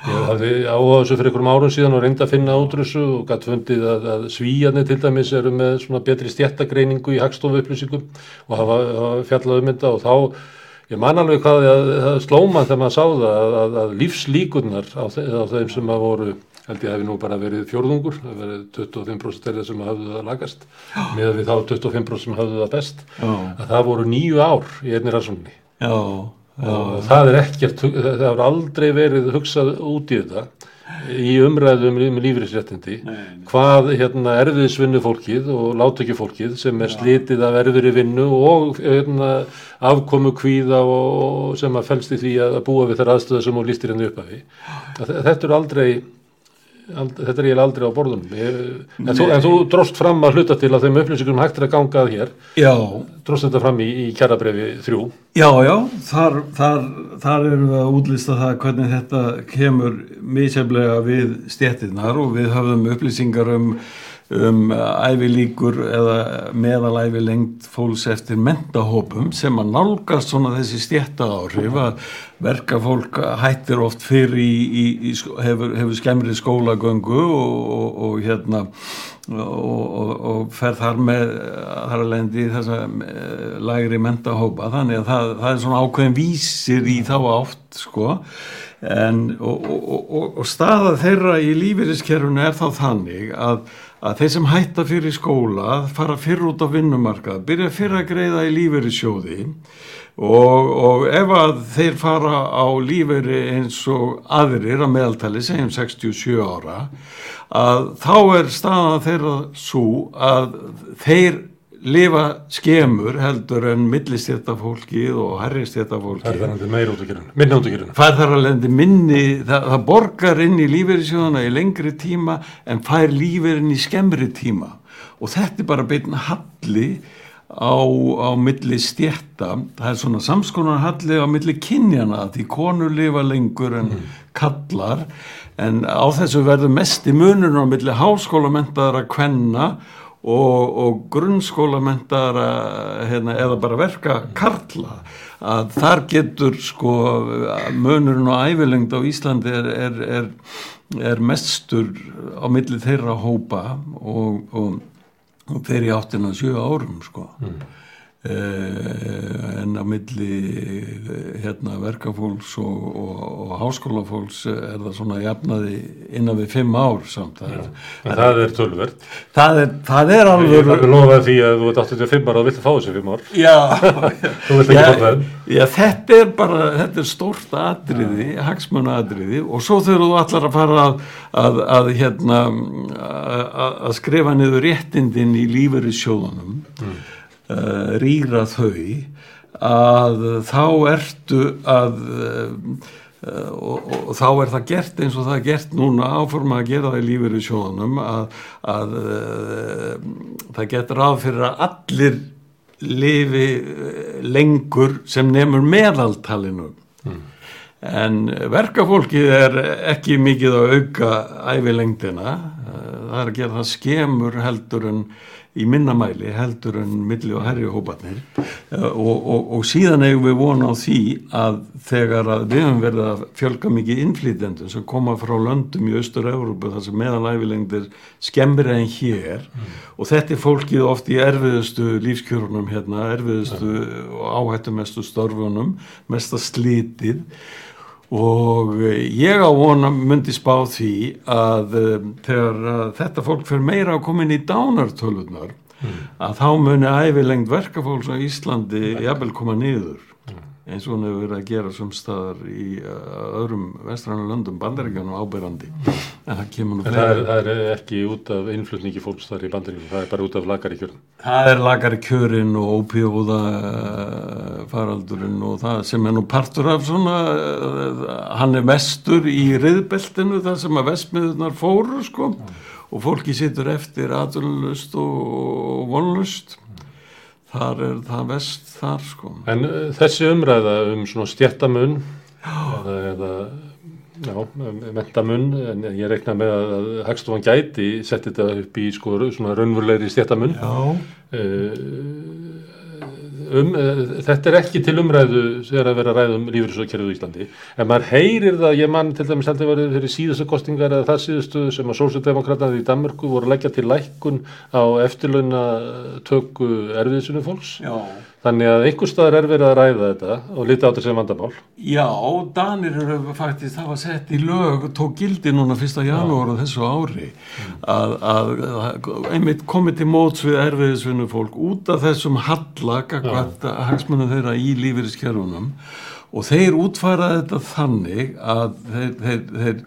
ég hafði áhuga þessu fyrir einhverjum árum síðan og reyndi að finna útrússu og gætt fundið að, að svíjarnir til dæmis eru með svona betri stjættagreiningu í hagstofu upplýsingum og hafa, hafa fjallað um þetta og þá ég man alveg hvað það, slóma þegar maður sá það að, að, að lífslíkurnar á, á þeim sem að voru held ég hefði nú bara verið fjórðungur það verið 25% þeirra sem hafðu það lagast með við þá 25% sem hafðu það best já, að það voru nýju ár í einni rannsókninni. Já, og það er ekkert, það hefur aldrei verið hugsað út í þetta í umræðum um lífriðsréttindi hvað hérna erfiðisvinnu fólkið og látökju fólkið sem er slitið af erfiðri vinnu og hérna, afkomu kvíða og, og sem að felst í því að búa við þær aðstöða sem hún lístir henni upp af því þetta er aldrei ald, þetta er eiginlega aldrei á borðunum. Ég, en, þú, en þú dróst fram að hluta til að þeim upplýsingum hægt er að ganga að hér. Já, dróst þetta fram í, í kjarabrefi þrjú. Já, já þar, þar, þar erum við að útlista það hvernig þetta kemur misjaflega við stjettirnar og við höfum upplýsingar um um ævilíkur eða meðalævi lengt fólks eftir mentahópum sem að nálgast svona þessi stjetta áhrif að verka fólk hættir oft fyrir í, í, í sko- hefur, hefur skemmri skólagöngu og, og, og hérna og, og, fer þar með þar að lendi í þessa eh, lægri mentahópa þannig að það, það er svona ákveðin vísir í þá átt sko. En og staða þeirra í lífeyriskerfunu er þá þannig að, að þeir sem hætta fyrir skóla fara fyrir út á vinnumarkað byrja fyrir að greiða í lífeyrissjóði og, og ef að þeir fara á lífeyri eins og aðrir að meðaltali segjum 67 ára að þá er staðan þeirra svo að þeir lifa skemur heldur en millistjættafólkið og herristjættafólkið það er þannig meira út að gera minna út að gera fær þar lendi minni, það, það borgar inn í lífeyrissjóðana í lengri tíma en fær lífeyrin í skemmri tíma. Og þetta er bara beinn halli á, á milli stjætta, það er svona samskonar halli á milli kynjana því konur lifa lengur en kallar en á þessu verður mest í munur á milli háskólamentaðara kvenna og, og grunnskólamentaðara hérna, eða bara verka karla að þar getur sko munurinn og ævilengd á Íslandi er, er, er, er mestur á milli þeirra hópa og, og, og þeir í áttina sjö árum sko. Eh, en á milli eh, hérna verkafólks og, og, og háskólafólks er það svona jafnaði innan við fimm ár samt. Það er, en það er tölverð það er, það er ég alveg vil lofa því að þú ert 85 ára og vilt fá þessi 5 ár. Já, já, já, þetta er bara, þetta er stórt atriði, hagsmuna atriði og svo þegar þú allar að fara að, að, að hérna, að, að skrifa niður réttindin í lífeyri sjóðunum, mm. Rýra þau, að þá ertu að, uh, og, og, og þá er það gert eins og það er gert núna áforma að gera það í lífeyri sjóðunum að, að uh, það getur ráð fyrir að allir lifi eh, lengur sem nefnur meðaltalinu. En verkafólkið er ekki mikið að auka ævilengdina. Það er að gera það skemur heldur en í minnamæli heldur en milli og herri hóparnir og, og, og síðan eigum við vona á því að þegar að við höfum verið að fjölga mikið innflýtendum sem koma frá löndum í Austur-Európu þar sem meðalæfilengdir skemmir en hér og þetta er fólkið oft í erfiðustu lífskjörunum hérna, erfiðustu og áhættumestu störfunum, mesta slitið og ég á vona myndi spá því að um, þegar að þetta fólk fyrir meira að koma inn í dánartölunar að þá muni ævilengt verkafólks á Íslandi jafnvel koma niður eins og hún hefur verið að gera sem staðar í uh, öðrum vestrannu löndum bandaríkjanum ábyrrandi en það kemur nú það er, það er ekki út af innflutningi fólks þar í bandaríkjum, það er bara út af lagari kjörn. það er lagari kjörin og ópjóða faraldurinn og það sem er nú partur af svona uh, hann er vestur í riðbeltinu þar sem að vestmiðunar fóru sko. Og fólki situr eftir aðurlust og vonlust þar er það vest þar sko. En uh, þessi umræða um svona stjættamun eða, eða já, mentamun en ég reikna með að, Hagstofan gæti setti þetta upp í sko svona raunverulegri stjættamun Já, um, uh, þetta er ekki til umræðu þegar að vera að ræða um lífyrirsökkerfið í Íslandi en maður heyrir það, ég mann til dæmis heldur verið fyrir síðustu kostingar eða það síðustu sem að sósjaldemokratandi í Danmarku voru að leggja til lækkun á eftirlauna tökku erfiðsunu fólks já. Þannig að einhver staðar er verið að ræða þetta og lita á sem vandamál. Já, Danir eru faktisk, það var sett í lög, tók gildi núna fyrsta janúar á þessu ári að, að, að einmitt komið til móts við erfiðisvinnu fólk út af þessum halla gagvært hagsmunum þeirra í lífeyriskerfunum. Og þeir útfæra þetta þannig að þeir, þeir, þeir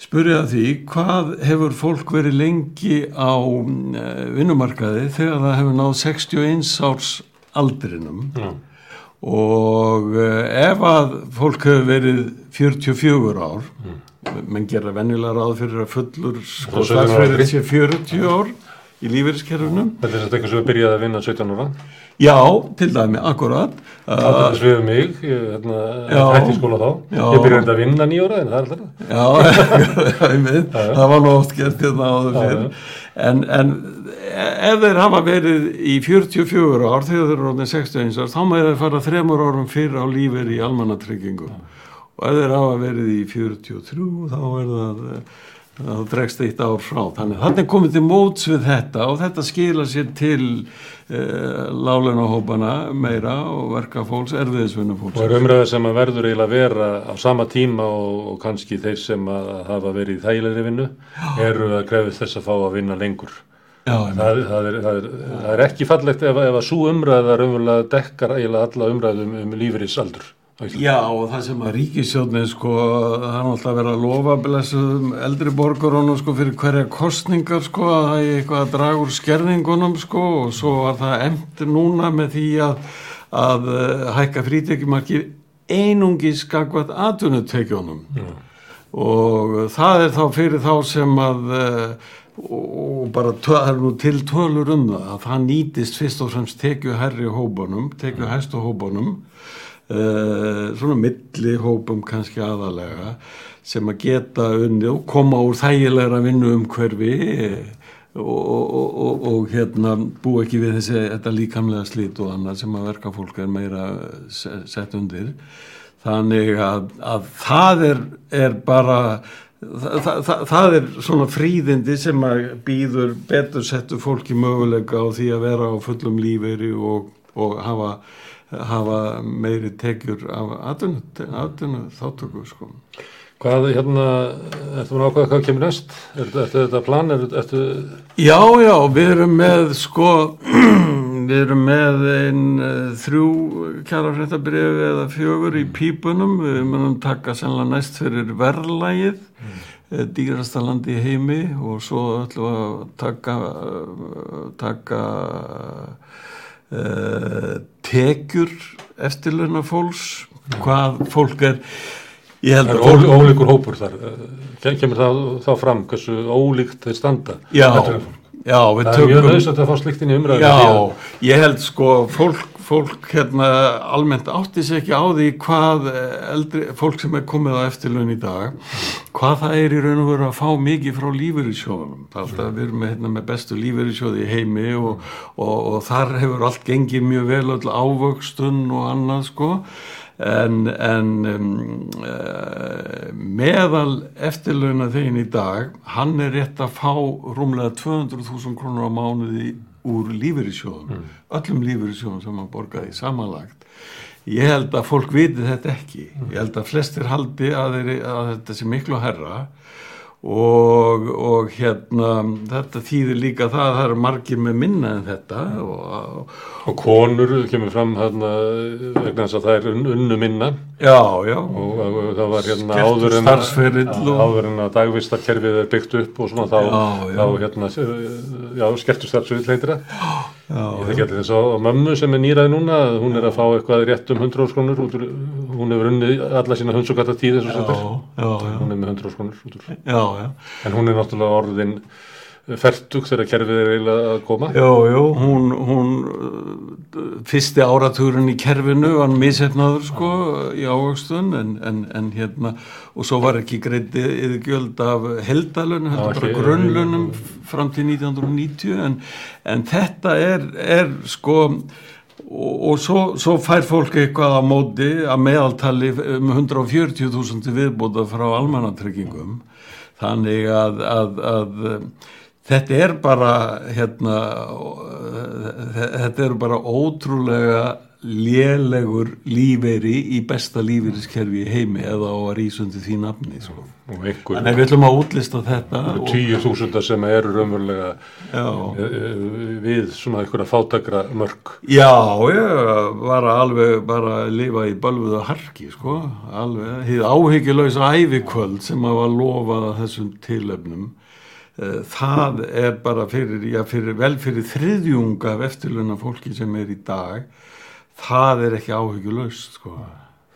spurja því hvað hefur fólk verið lengi á uh, vinnumarkaði þegar það hefur náð 61 árs aldrinum Já. og uh, ef að fólk hefur verið 44 ár menn gera venjulega ráð fyrir að fullur sko, Það er 17 ára starfsferðin aldri. sé 40 ár í lífeyriskerfunum Þetta er þetta eitthvað sem við byrjaði að vinna 17 ára já, til dæmi, akkurat Það uh, er svið mig, ég hérna, Já. hætti skóla þá Já. Ég byrjaði að vinna nýjóra en það er alltaf já, það var nú oft gert hérna áður Já, fyrr en, en ef þeir hafa verið í 44 ár þegar þeir eru orðin 61 árs þá með þeir fara þremur árum fyrr á lífeyri í almannatryggingu og ef þeir hafa verið í 43 þá er það eh, þá dregst eitt ár frá þannig þannig komið til móts við þetta og þetta skila sér til uh, lálunahópana meira og verka fólks, erfiðisvinna Og fólks er umræða sem að verður eiginlega vera á sama tíma og, og kannski þeir sem að hafa verið í þægilegri vinnu eru að krefist þess að fá að vinna lengur. Já. Það, það, er, það, er, það er ekki fallegt ef, ef að svo umræða raunverulega dekkar eiginlega alla umræðum um lífeyrisaldur. Já, og það sem að ríkisjóðnin sko, er náttúrulega verið að lofa blessuðum eldri borgarunum sko fyrir hverja kostningar sko að það er eitthvað að draga úr skerðingunum sko og svo var það emt núna með því að, að uh, hækka frítekjumarki einungi skakvat atvinnutekjunum. Og það er þá fyrir þá sem að uh, og bara það er nú til tölur um það að það nýtist fyrst og fremst tekju herri hópunum, tekju hæstu hópunum uh, svona milli hópum kannski aðalega sem að geta unni og koma úr þægilegra vinnu um hverfi og, og, og, og hérna bú ekki við þessi þetta líkamlega slít og annað sem að verka fólk er meira se- sett undir. Þannig að, að það er, er bara það, það, það er svona fríðindi sem að býður betur settu fólki möguleika á því að vera á fullum lífeyri og hafa, hafa meiri tekjur af atvinnu þáttöku sko. Hvað, hérna, ertu að ákvæða hvað kemur næst? Er, ertu þetta plan? Er, ertu, Já, já, við erum með sko, við erum með einn uh, þrjú kjarafréttabrifi eða fjögur í pípunum, við munum taka sennilega næst fyrir verðlægið, mm. dýrasta landi í heimi og svo ætlum við að taka, uh, taka tekjur eftirlauna fólks, hvað fólk er, það að er ólíkur hópur þar. Kem- Kemur það þá fram hversu ólíkt þeir standa? já, já, við Það er mjög tökum, nöðsvægt að fá slikt inn í umræðu. Já, ég held sko fólk, fólk hérna almennt átti sig ekki á því hvað eh, eldri, fólk sem er komið á eftirlaun í dag hvað það er í raun og veru að fá mikið frá lífeyrissjóðunum það er alltaf við erum með, hérna, með bestu lífeyrissjóði í heimi og, og, og þar hefur allt gengið mjög vel öll ávöxtun og annað sko en, en um, uh, meðal eftirlauna þegin í dag hann er rétt að fá rúmlega 200.000 krónur á mánuði úr lífeyrissjóðum öllum lífeyrissjóðum sem hann borgaði samanlagt. Ég held að fólk viti þetta ekki. Ég held að flestir haldi að, þeir, að þetta sé miklu herra og, og hérna þetta þýðir líka það að það eru margir með minna en þetta og, Og konur kemur fram hérna vegna þess að það er un, unnu minna já, já og, og það var hérna áður en, áður en að dagvistarkerfið er byggt upp og svona þá, Já, já. þá hérna, já, skertu starfsferill heitir það. já, þekki allir þess að mömmu sem er nýraði núna, hún er að fá eitthvað rétt um 100 óskronur, út úr, hún hefur unnið alla sína hundsugata tíð eins og já, þetta já, já, Hún er með 100 óskronur út úr. já, já. En hún er náttúrulega orðin fertug þegar kerfið er eiginlega að koma. Jú, jú, hún, hún fyrsti áratugurinn í kerfinu var misefnaður sko í ávöxtun en, en, en hérna og svo var ekki greiti yfir gjöld af heldalun, þetta Já, bara grunnlunum fram til 1990 en, en þetta er, er sko og, og svo, svo fær fólk eitthvað á móti að meðaltali um 140.000 viðbúta frá almannatryggingum þannig að, að, að um, þetta er bara hérna þetta eru bara ótrúlega lélegur lífeyri í besta lífeyriskerfi í heimi eða á að rísundi því nafni sko. Þannig að við ætlum að útlista þetta tíu þúsundar sem eru raunverulega já, eh, við svona einhverja fátakra mörg. já, ég var að alveg bara að lifa í bölvuðu harki sko, alveg, hið áhyggjulausa ævikvöld sem að var lofað að þessum tilöfnum Eh, það er bara fyrir, já, fyrir vel fyrir þriðjunga af eftirluna fólki sem er í dag það er ekki áhyggjulaust sko.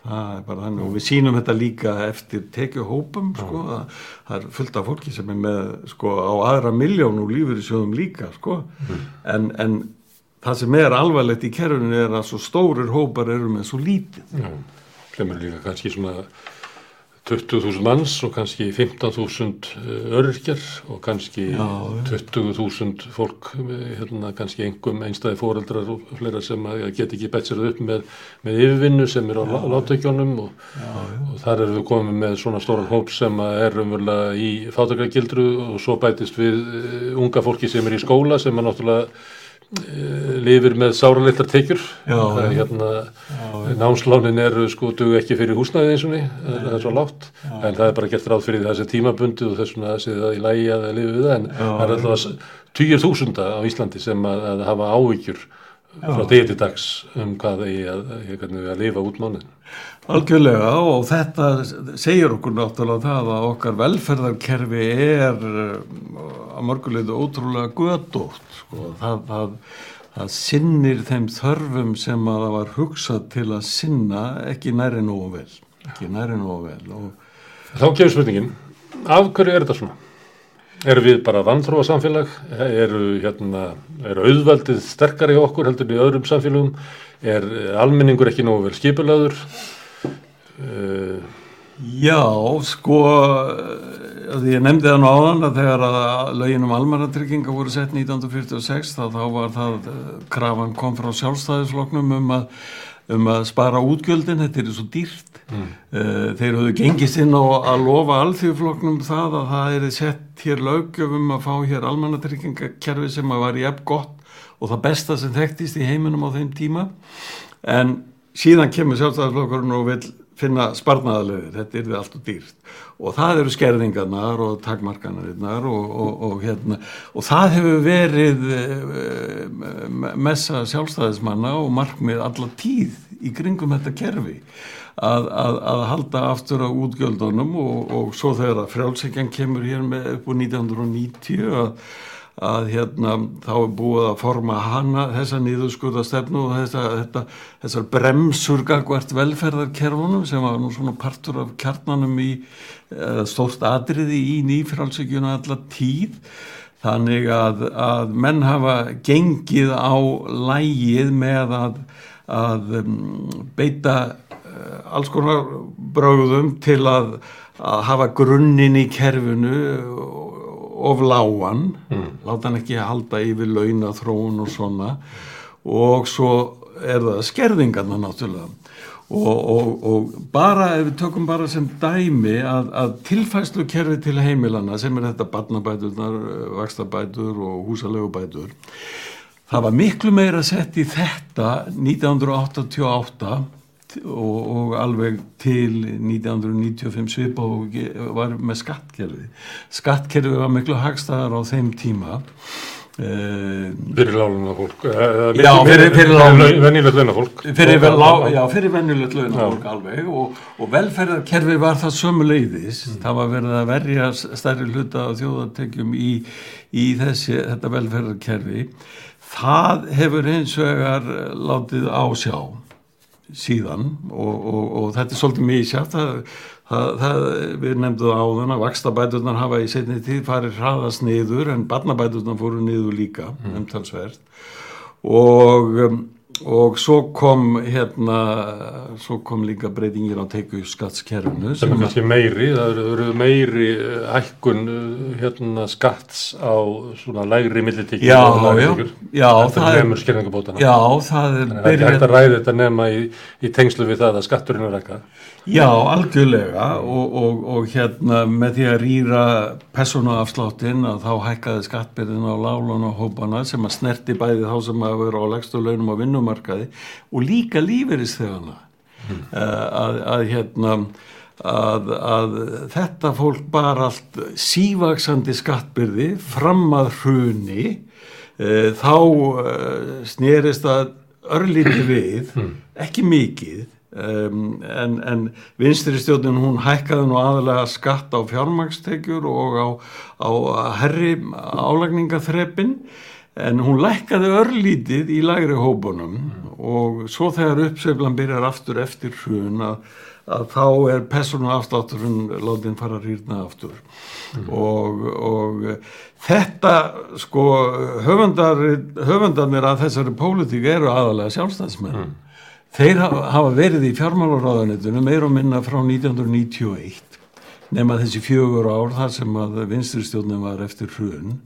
Það er bara þannig. Og við sínum þetta líka eftir tekjuhópum sko. Það, það er fullt af fólki sem er með sko á aðra miljón og lífur í sjóðum líka sko. En, en það sem er alvarlegt í kerfinu er að svo stórir hópar eru með svo lítið. Já, eru líka kannski svona 20.000 manns og kannski 15.000 öryrkjar og kannski Já, 20.000 fólk, eh, hérna, kannski engum einstæði fóreldrar og fleira sem að get ekki bett sér upp með, með yfirvinnu sem er á látökjónum og, og þar eru við komið með svona stóran hóp sem er umverulega í fátakrækildru og svo bætist við eh, unga fólki sem er í skóla sem er náttúrulega lifir með sáralittar tekjur. Já, það er já. hérna námslánin eru sko dugu ekki fyrir húsnæði eins og ný, það er svo lágt. En það er bara gert ráð fyrir þessi tímabundi og þess vegna sé það í lægi að lifa við það. En það er alltaf týjur þúsunda á Íslandi sem að, að hafa áhyggjur frá degi til dags um hvað eigi að, hvernig við að lifa út mánuðin. Algjörlega og þetta segir okkur náttúrulega það að okkar velferðarkerfi er uh, að mörguleitu ótrúlega gödótt sko. það, það, það sinnir þeim þörfum sem að það var hugsað til að sinna ekki næri nógu vel ekki næri nógu vel og Þá kemur spurningin, af hverju er þetta svona? Eru við bara vanþróa samfélag? Eru, hérna, eru auðvaldið sterkari hjá okkur heldur í öðrum samfélagum? Er eh, almenningur ekki nógu vel skipulaður? Uh, Já, sko uh, því ég nefndi það nú áðan að þegar að lögin um almanatrygginga voru sett 1946 þá, þá var það uh, krafan kom frá sjálfstæðisfloknum um að, um að spara útgjöldin, þetta er svo dýrt. Mm. þeir höfðu gengist inn á að lofa alþjóðfloknum það að það er sett hér lögjöfum að fá hér almanatryggingakerfi sem að var í epp gott og það besta sem þekktist í heiminum á þeim tíma. En síðan kemur sjálfstæðisflokkurinn og vil finna sparnaðarlegir, þetta er við allt og dýrt. Og það eru skerðingarnar og takmarkanarnar og, og, og, hérna, og það hefur verið e, messa sjálfstæðismanna og markmið alla tíð í kringum þetta kerfi. Að, að, að halda aftur á útgjöldunum og, og svo þegar að frjálsækjan kemur hér með upp úr 1990 að að hérna þá er búið að forma hana þessa nýðuskurðastefnu og þessa, þetta, þessar bremsur gagvart velferðarkerfunum sem var nú svona partur af kjarnanum í stórt atriði í nýfrálsökjuna alla tíð. Þannig að, að menn hafa gengið á lægið með að, að um, beita uh, alls konar bröðum til að, að hafa grunninn í kerfinu of lágan, mm. láta hann ekki halda yfir launa þróun og svona og svo er það skerðingarna náttúrulega og, og, og bara ef við tökum bara sem dæmi að, að tilfæslu kerfi til heimilana sem er þetta barnabæturnar, vakstabætur og húsalegubætur það var miklu meira sett í þetta 1988 og, og alveg til 1995 svipa og var með skattkerfi skattkerfi var miklu hagstæðar á þeim tíma. Uh, fyrir láluna fólk já, fyrir, venjulegt launa fólk fyrir, venjulegt launa fólk alveg og, og velferðarkerfi var það sömu leiðis mm. það var verið að verja stærri hluta á þjóðartekjum í, í þessi, þetta velferðarkerfi. Það hefur eins vegar látið ásjá síðan og, og, og þetta er svolítið mjög sjátt það, það, það, við nefnduð áðun að vakstabæturnar hafa í setni tíð farið hraðast niður en barnabæturnar fóru niður líka mm. umtalsverð og um, og svo kom hérna svo kom líka breytingir á teiku skattskerfunu sem er kannski meiri, það eru meiri eh, hækkun eh, hérna skatts á svona lægri millitíkir já, já, já það er já, það er það er hægt að ræða þetta nema í, í tengslu við það að skatturinn er eitthvað Já, algjörlega. Og, og, og hérna með því að rýra personuafsláttinn að þá hækkaði skattbyrðin á lálun og hópana sem að snerti bæði þá sem að vera á legstu launum á vinnumarkaði og líka lífeyrisþegana mm. að, að hérna að, að þetta fólk bara allt sívaksandi skattbyrði fram að hruni e, þá e, snerist að örlíti við, mm. ekki mikið Um, en, en vinstri stjórnin hún hækkaði nú aðalega skatt á fjármagstekjur og á, á herri álagningaþreppin en hún lækkaði örlítið í lægri hópunum mm. og svo þegar uppseflan byrjar aftur eftir hrun að, að þá er persónu afstátturinn látin fara að rýrna aftur mm. og, og þetta sko höfundar, höfundarnir að þessari pólitík eru aðalega sjálfstæðismenn mm. Þeir hafa verið í fjármálaráðanitunum meir og minna frá 1991 nema þessi fjögur ár þar sem að vinsturstjónum var eftir hrun.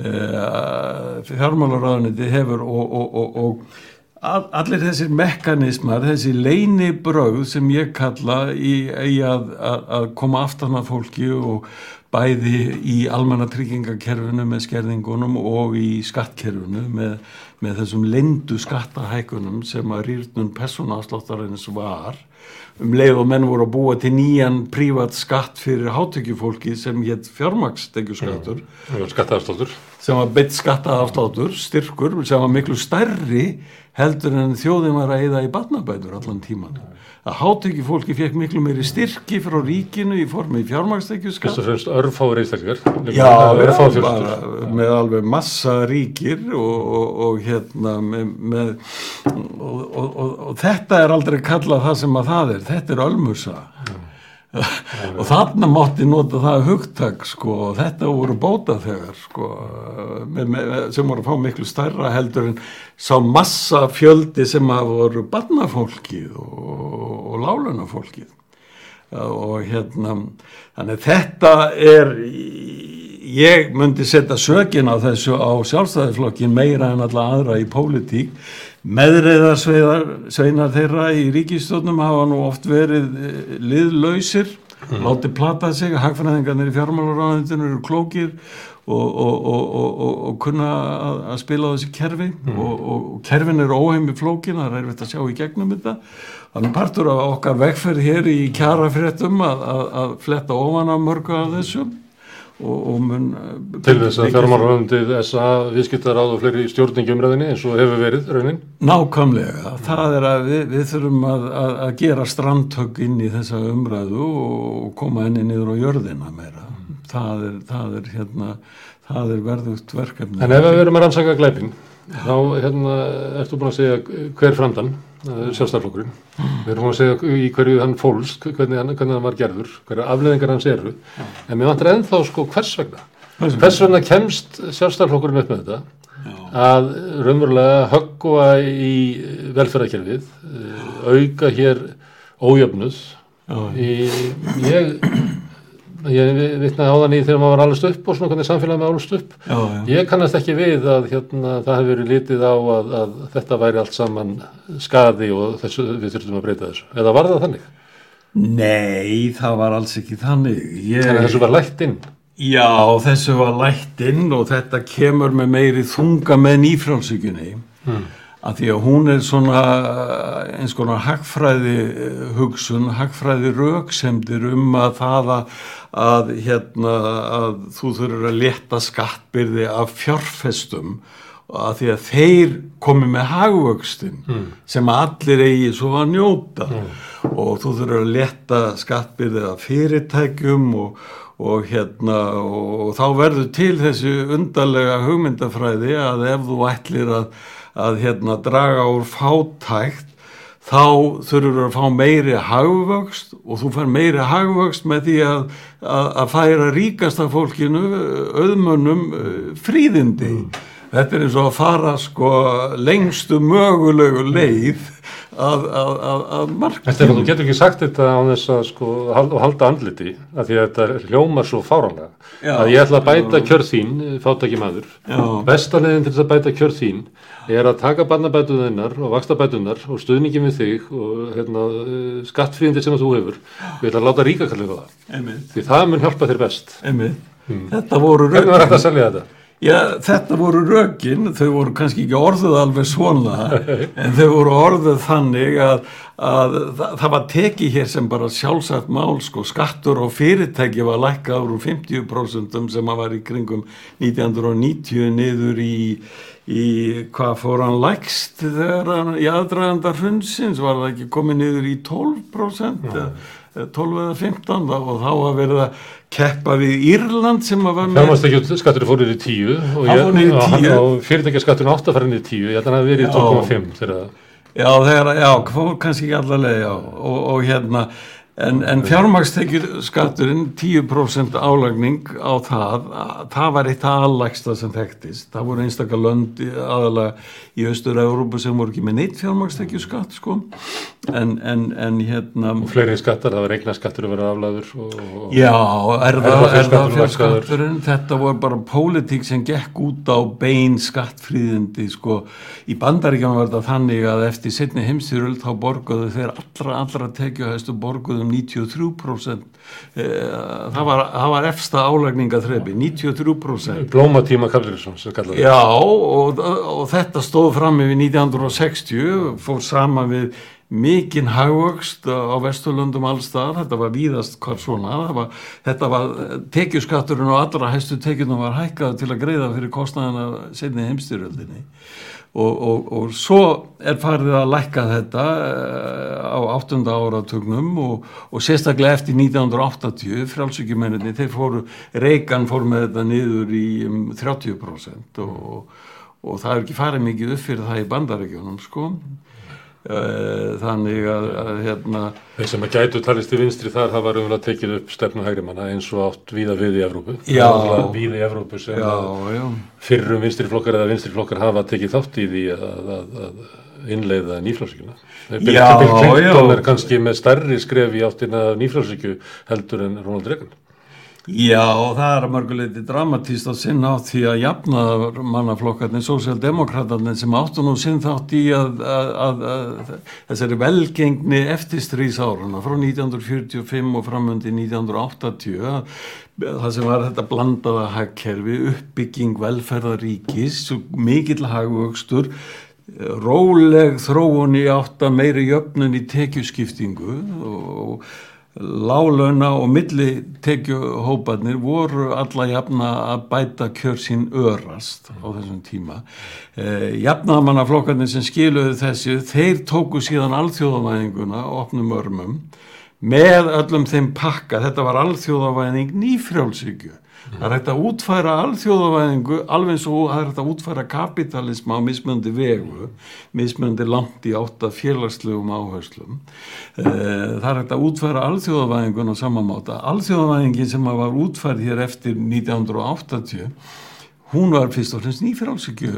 Eh, fjármálaráðaniti hefur og, og, og, og allir þessir mekanismar, þessi leini brauð sem ég kalla í, í að, að, að koma aftan að fólki og bæði í almanna tryggingakerfinu með skerðingunum og í skattkerfinu með, með þessum lindu skattahækunum sem að rýrnum personafsláttarins var um leið og menn voru að búa til nýjan prívat skatt fyrir hátökjufólki sem hétt fjármakstekjuskattur sem var beitt skattaafsláttur styrkur sem var miklu stærri heldur en þjóðin var að eida í barnabætur allan tíman að hátekki fólki fekk miklu meiri styrki frá ríkinu í formi fjármagstekjuskatt. Fyrst og fremst örfáður einstaklegar. Já, bara, með alveg massa ríkir og, og, og hérna með, með og, og þetta er aldrei kallað það sem að það er, þetta er ölmursa. Mm og þarna mátti nota það hugtak sko og þetta voru bóta þegar sko með, með, sem voru að fá miklu starra heldur en sá massa fjöldi sem að voru barnafólkið og, og lálunafólkið og hérna þannig þetta er ég myndi setja sökin á þessu á sjálfstæðisflokkin meira en alla aðra í pólitík meðreiðarsveinar þeirra í ríkistjónum hafa nú oft verið eh, liðlausir mm. látið platað sig hagfræðingarnir í fjármálaráðinu eru klókir og, og, og, og kunna að, að spila á þessi kerfi mm. og kerfin eru óheimi flókin það er erfitt að sjá í gegnum þetta þannig partur af okkar vegferð hér í kjarafréttum að, að, að fletta ofan af mörgu af þessum og, og mun eh, til þess að fjármárhundið SA viðskiptar á fleiri stjórningjumræðinni eins og hefur verið raunin? Nákvæmlega, það er að við, við þurfum að, að, að gera strandhögg inn í þessa umræðu og koma henni niður á jörðina meira það er, það er hérna það er verðugt verkefni En ef við verum að rannsaka glæpin þá hérna, ertu búin að segja hver framdann sjálfstæðarflokkurinn mm. við erum að segja í hverju hann fólst hvernig hann, hvernig hann var gerður, hverju afleðingar hans eru mm. en mér vantar ennþá sko hvers vegna hvers vegna kemst sjálfstæðarflokkurinn upp með þetta Já. að raunverulega höggva í velferðarkerfið eh, auka hér ójöfnuð í, ég ég vittnaði á þannig þegar maður var allast upp og svona hvernig samfélagið maður allast upp já, já. ég kannast ekki við að hérna, það hefur verið litið á að, að þetta væri allt saman skadi og þessu, við þurftum að breyta þessu eða var það þannig? Nei, það var alls ekki þannig ég... Þannig að þessu var lætt inn? Já, þessu var lætt inn og þetta kemur með meiri þunga með nýfrálsíkunni hmm að því að hún er svona eins konar hagfræði eh, hugsun, hagfræði rauksemdir um að það að, að, hérna, að þú þurfur að leta skattbyrði af fjárfestum að því að þeir komi með hagvöxtin mm. sem allir eigi svo að njóta mm. og þú þurfur að leta skattbyrði af fyrirtækjum og, og, hérna, og, og þá verður til þessi undarlega hugmyndafræði að ef þú ætlir að að hérna draga úr fátækt þá þurfur að fá meiri hagvöxt og þú fær meiri hagvöxt með því að, að, að færa ríkasta fólkinu, auðmönnum, fríðindi. Þetta er eins og að fara sko lengstu mögulegu leið að, að, að, marka. Þú getur ekki sagt þetta á þess að sko hal- og halda andliti af því að þetta hljómar svo fáranlega. Já. að ég ætla að bæta kjör þín, fátaki maður. Já. Besta leiðin til þess að bæta kjör þín er að taka barnabætuðinnar og vakstabætuðinnar og stuðningin við þig og hérna, skattfríðindir sem þú hefur. Við ætla að láta ríkakallið á það. Einmitt, Því það mun hjálpa þér best. einmitt. Þetta voru Hvernig Já, þetta voru rökin, þau voru kannski ekki orðuð alveg svona, en þau voru orðuð þannig að, að það, var tekið hér sem bara sjálfsagt mál, sko, skattur og fyrirtæki var lækkaður úr 50% sem að var í kringum 1990 niður í, í hvað fór hann lækst þegar í aðdraganda hrunsins, var það ekki komið niður í 12%, eða 12 eða 15 þá- og þá að verða keppa við Írland sem að var með Fjármast skatturinn fór niður í 10 og, og, hann- 10. og fyrirtækjaskatturinn átt að fara niður í 10 ég held að hafi verið í Já. 12,5 þegar það Já, þegar, já, kannski ekki allavega, já, og, og hérna, en, en fjármagstekjur skatturinn, 10% álagning á það, að- það var eitt aðlægsta sem þekktist, það voru einstakar lönd aðalega í Östur-Európu sem voru ekki með neitt fjármagstekjur skatt, sko, en, en, en hérna, og fleiri skattar, það var eignar skattur að vera aflæður og, og Já, er það, er það Erfðafjárskatturinn fjárskatturinn, þetta voru bara pólitík sem gekk út á bein skattfríðindi, sko, í bandaríkjum var þetta þannig að eftir setni heimstyröld þá borguðu þeir allra, allra tekjuhæstu borguðu um 93%, eh, það var, það var efsta álagningaþrepi, 93%. blómatíma kallaði. Já, og, og þetta stóð fram yfir 1960, fór sama við mikinn hagvöxt á Vesturlundum allstað, þetta var víðast hvað svona, var, þetta var tekjuskatturinn og allra hæstu tekjunum var hækkað til að greiða fyrir kostnaðina setni heimstyrjöldinni og, og, og svo er farið að lækka þetta eh, á áttunda áratugnum og, og sérstaklega eftir 1980 frálsökjumenninni, þeir fóru Reagan fór með þetta niður í um, 30% og, og það er ekki farið mikið upp fyrir það í bandaríkjónum sko þannig að, að hérna þeir sem að gætu talist í vinstri þar hafa raunverulega tekið upp stefnu hægri manna eins og átt víða við í Evrópu. Já. víða í Evrópu sem já, já, fyrrum vinstri flokkar eða vinstri flokkar hafa tekið þátt í því að, að, að innleiða nýfrálsíkjuna Bill, Clinton er kannski með stærri skref í áttina nýfrálsíkju heldur en Ronald Reagan Já, og það er að mörguleiti dramatíst að sinna á því að jafna mannaflokkarnir, sósjaldemokratarnir sem áttu nú sinn þátt í að, að, að, að þessari velgengni eftirstríðsáruna frá 1945 og framundi 1980 að, það sem var þetta blandaða hagkerfi, uppbygging velferðaríkis, mikill hagvöxtur róleg þróun í átta meiri jöfnun í tekjuskiptingu og lálauna og milli tekjuhópanir voru alla jafna að bæta kjör sín örast á þessum tíma. Eh, Jafnamannaflokkarnir sem skiluðu þessu, þeir tóku síðan alþjóðavæðinguna opnum örmum með öllum þeim pakka, þetta var alþjóðavæðing nýfrjálsíkju. Það er hægt að útfæra alþjóðavæðingu alveg eins og það er hægt að útfæra kapitalisma á mismöndi vegu, mismöndi langt í átta félagslegum áherslum. Eh, Það er hægt að útfæra alþjóðavæðingun á samamáta. Alþjóðavæðingin sem var útfærð hér eftir 1980 hún var fyrst og fremst nýfrálsíkju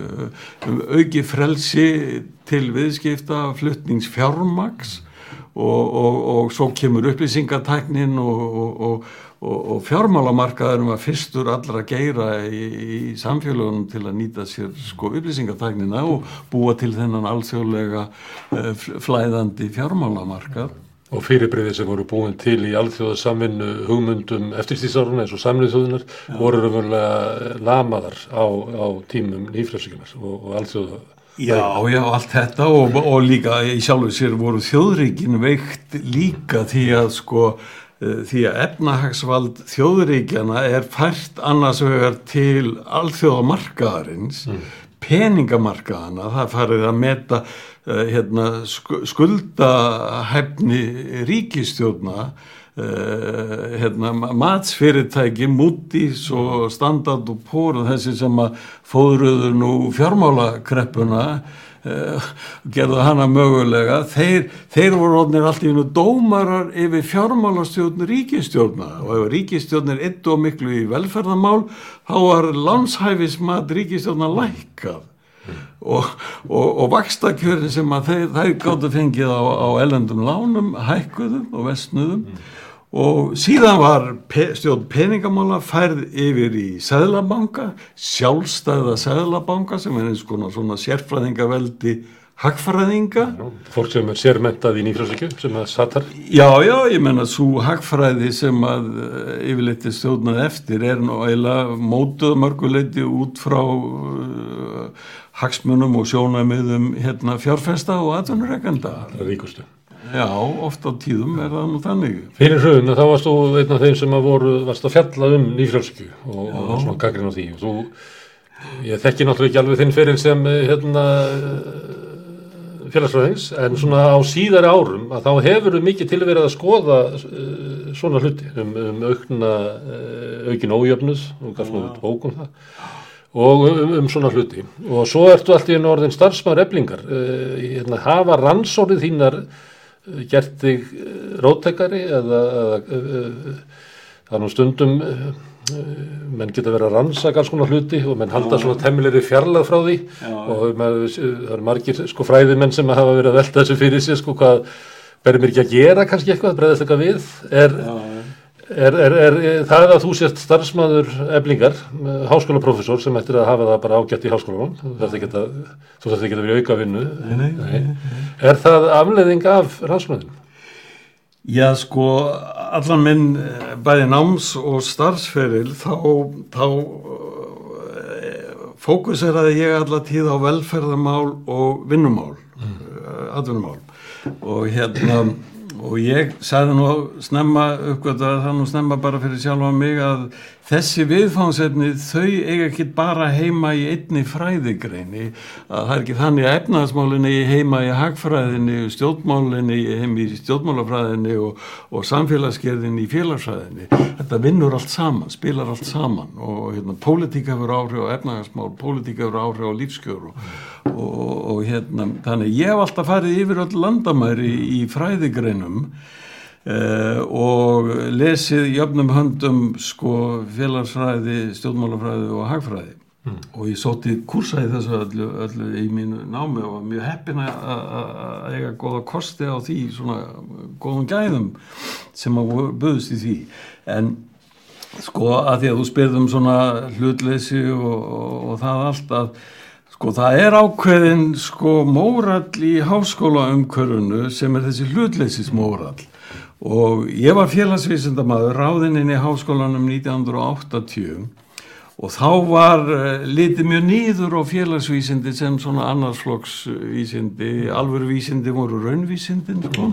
auki frelsi til viðskipta flutningsfjármaks og, og, og svo kemur upplýsingatæknin og, og, og, og fjármálamarkaðurum var fyrstur allra að geira í, í samfélagunum til að nýta sér sko upplýsingatæknina og búa til þennan alþjóðlega uh, flæðandi fjármálamarkað. Og fyrirbreyði sem voru búin til í alþjóðasamvinnu hugmyndum eftirstýrsáruna eins og samniðsjóðunar voru raunverulega lamaðar á, á tímum nýfrælsíkunar og, og alþjóða Já, já, allt þetta og, og líka í sjálfu sér voru þjóðríkin veikt líka því að sko eh, því að efnahagsvald þjóðríkjana er fært annars vegar til alþjóðamarkaðarins peningamarkaðana, það farið að meta uh, hérna, sk skuldahæfni ríkistjórna uh, hérna, matsfyrirtæki Moody's og Standard og Poor og þessi sem að fóðruðu nú fjármálakreppuna uh, gerðu hana mögulega. Þeir, þeir voru orðinir allt í vinnu dómarar yfir fjármálastjórn ríkistjórna og ef ríkistjórn er eitt og miklu í velferðamál þá var landshæfismat ríkistjórna lækkað. Og, og, og vakstakjörin sem að þeir, þeir gáttu fengið á, á ellendum lánum, hækkuðum og vestnuðum mm. Og síðan var pe stjórn peningamála færð yfir í Sæðlabanka, sjálfstæða Sæðlabanka sem er eins konar svona sérfræðingaveldi hagfræðinga. Fólk sem er sérmentað í nýfrásíkju sem að satar. Já já ég menna svo hagfræði sem að yfirleiti stjórnað eftir er nú eiginlega mótuð mörguleiti út frá uh, hagsmunum og sjónamiðum hérna fjárfesta og atvinnureikenda ríkustu já oft á tíðum er það nú þannig. Fyrir hrun þá varst þú einn af þeim sem að voru varst að fjalla um nýfrásíkju og, og svona gaggrinn á því. Og þú ég þekki náttúrulega ekki alveg þinn fyrir sem hérna félagsfræðings en svona á síðari árum að þá hefur við mikið tilverið að skoða uh, svona hluti. Um, um aukna aukin ójöfnuð og nú út bókum það og um, um svona hluti. Og svo ertu allt í einu orðin starfsmaður eblingar uh, hérna, hafa rannsórið þínar gert þig róttekari eða, eða það er nú stundum menn geta verið að rannsaka alls konar hluti og menn halda svona temmilegri fjarlag frá því já, og það eru margir sko fræðimenn sem hafa verið að velta þessu fyrir sig sko hvað berður mér ekki að gera kannski eitthvað, bregðast eitthvað við er, er, er, er það að þú sést starfsmæður eblingar, háskólaprofessor sem ættir að hafa það bara ágætt í háskólanum þú þarfst ekki að, vera auka vinnu nei, nei, nei. er það afleðing af rannsmæðinu? Já sko allan minn eh, bæði náms og starfsferil þá, þá eh, fókuseraði ég allar tíð á velferðamál og vinnumál, mm. atvinnumál og hérna og ég sagði nú snemma uppgötta það nú snemma bara fyrir sjálfa mig að þessi viðfánsefni þau eiga ekki bara heima í einni fræðigreini. Að það er ekki þannig að efnaðasmálinni heima í hagfræðinni, stjórnmálinni heima í stjórnmálafræðinni og, og samfélagsgerðinni í félagsfræðinni. Þetta vinnur allt saman, spilar allt saman og hérna, pólitíka fyrir áhrif á efnaðasmál, pólitíka fyrir áhrif á lífskjör og, og, og hérna þannig ég hef alltaf farið yfir öll landamæri í fræðigreinum Uh, og lesið jöfnum höndum sko félagsfræði, stjórnmálafræði og hagfræði. Mm. og ég sóti kursa í þessu öllu, öllu í mínu námi og var mjög heppin að eiga goða kosti á því svona góðum gæðum sem að buðist í því. En sko að því að þú spyrðum svona hlutleysi og, og, og það allt að sko það er ákveðin sko mórall í háskóla umkörunu sem er þessi hlutleysis mórall og ég var félagsvísindamaður ráðinn í háskólanum 1980 og þá var uh, litið mjög nýður á félagsvísindi sem svona annarsflokksvísindi, alvöruvísindi voru raunvísindin sko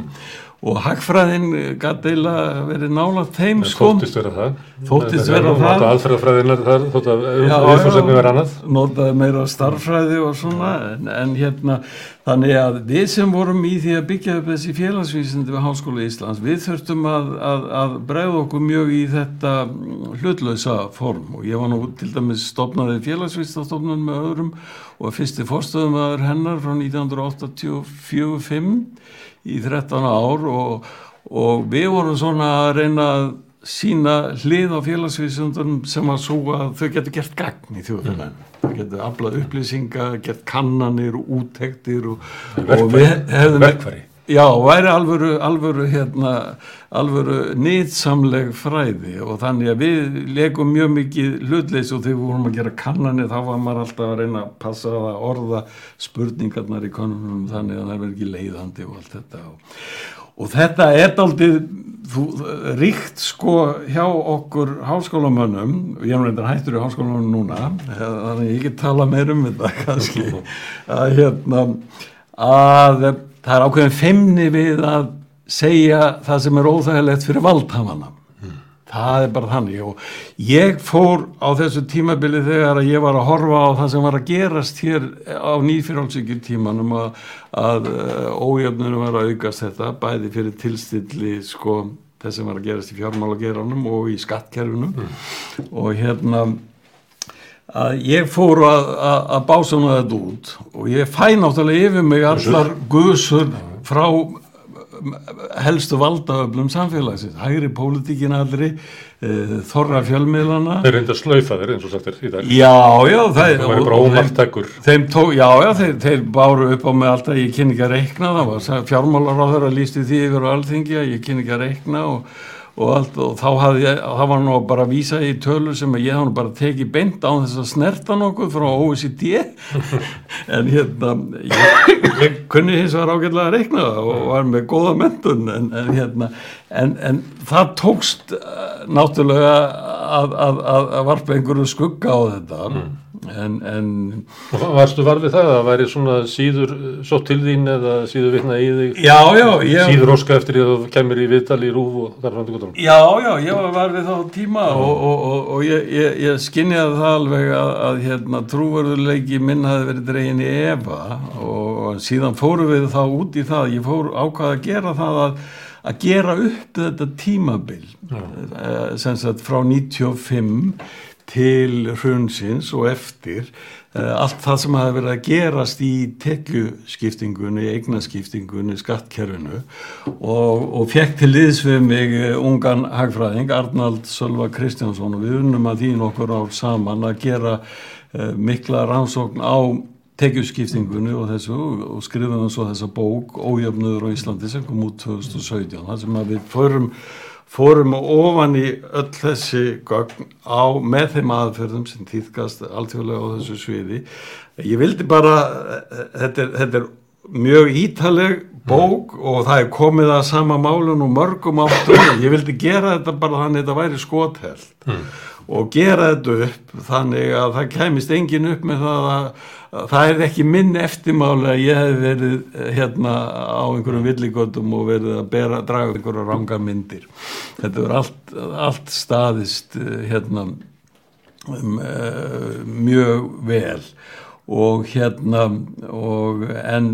og hagfræðin gæti eila verið nála þeim sko. þóttist vera það. Þóttist vera það. nota alfræðafræðin þótt að umfyrsefni vera annað. Notaði meira starffræði og svona en, en hérna þannig að við sem vorum í því að byggja upp þessi félagsvísindi við Háskóla Íslands við þurftum að, að, að bregða okkur mjög í þetta hlutlausa form. Og ég var nú til dæmis stopnaði félagsvísindastofnun með öðrum og fyrsti fórstöðum aður hennar frá 1984-5 í 13 ár og, og við vorum svona að reyna að sína hlið á félagsvísundum sem að svo að þau getur gert gagn í þjóðfélaginu. Mm. Þau getur aflað upplýsinga, gert kannanir og úttektir og, og við hefðum... Verkfæri. Já, væri alvöru, alvöru, hérna, alvöru nýtsamleg fræði og þannig að við legum mjög mikið hlutleys og þegar við vorum að gera kannanir þá var maður alltaf að reyna að passa að orða spurningarnar í konunum þannig að það verður ekki leiðandi og allt þetta. Og, og þetta er aldrei ríkt sko hjá okkur háskólamönnum, ég er reyndar hættur í háskólamönnum núna þannig að ég ekki tala meir um þetta kannski. Að hérna að það er ákveðin feimni við að segja það sem er óþægilegt fyrir valdhafanna mm. það er bara þannig og ég fór á þessu tímabili þegar að ég var að horfa á það sem var að gerast hér á nýfjörálsíkjur tímanum að, að uh, ójöfnunum var að aukast þetta bæði fyrir tilstilli sko þess sem var að gerast í fjármálageranum og í skattkerfinu. Og hérna að ég fór að, að, að básuna þetta út og ég fæ náttúrulega yfir mig allar guðsur frá helstu valdaöflum samfélagsins, hægri pólitíkin allri, uh, þorra fjölmiðlana. Þeir reynda að slaufa þeir eins og sagt er í dag. Já, já, það Það væri bara tó, já, já, þeir, þeir báru upp á mig alltaf, ég kynni ekki að reikna, það var fjármálar á þeirra lísti því yfir á alþingi að ég kynni ekki að reikna og, og allt og þá hafði það var nú bara að vísa í tölur sem ég nú bara tekið beint á þess að snerta nokkuð frá OECD en hérna, ég, ég kunni hins vegar ágætlega að reikna og var með góða mentun en, en hérna, en, en það tókst uh, náttúrulega að, að, að, að varpa einhverju skugga á þetta en, en Varstu varfið það að það væri svona síður uh, sótt til þín eða síður vitna í þig? já, já, ég Síður óska eftir því að þú kemur í viðtali í rúf og þar fram til gotum. Já, já, ég var var við þá tíma og, og, og, og ég, ég, ég skinniði það alveg að, að hérna, trúverðuleiki minn hafi verið dregin í Eva og síðan fórum við þá út í það, ég fór ákvað að gera það að, að gera upp þetta tímabil eh, sem sagt frá 95 til hrunsins og eftir eh, allt það sem hafi verið að gerast í tekjuskiptingunni, eignaskiptingunni, skattkerfinu. Og, og fekk til liðs við mig eh, ungan hagfræðing Arnald Sölva Kristjánsson og við unnum að því nokkur ár saman að gera uh, mikla rannsókn á tekjuskiptingunni og þessu og skrifum svo þessa bók Ójöfnuður á Íslandi sem kom út 2017 þar sem við fórum fórum ofan í öll þessi gögn á með þeim aðferðum sem týðkast alþjóðlega á þessu sviði. Ég vildi bara, þetta er, þetta er mjög ítaleg bók og það er komið að sama málun og mörgum áttum. Ég vildi gera þetta bara þannig að þetta væri skotheld og gera þetta upp þannig að það kæmist engin upp með það að, að það er ekki minn eftirmáli að ég hef verið eh, hérna á einhverjum villigöldum og verið að bera, draga einhverja ranga myndir. Þetta er allt, allt staðist eh, hérna um, uh, mjög vel og hérna og en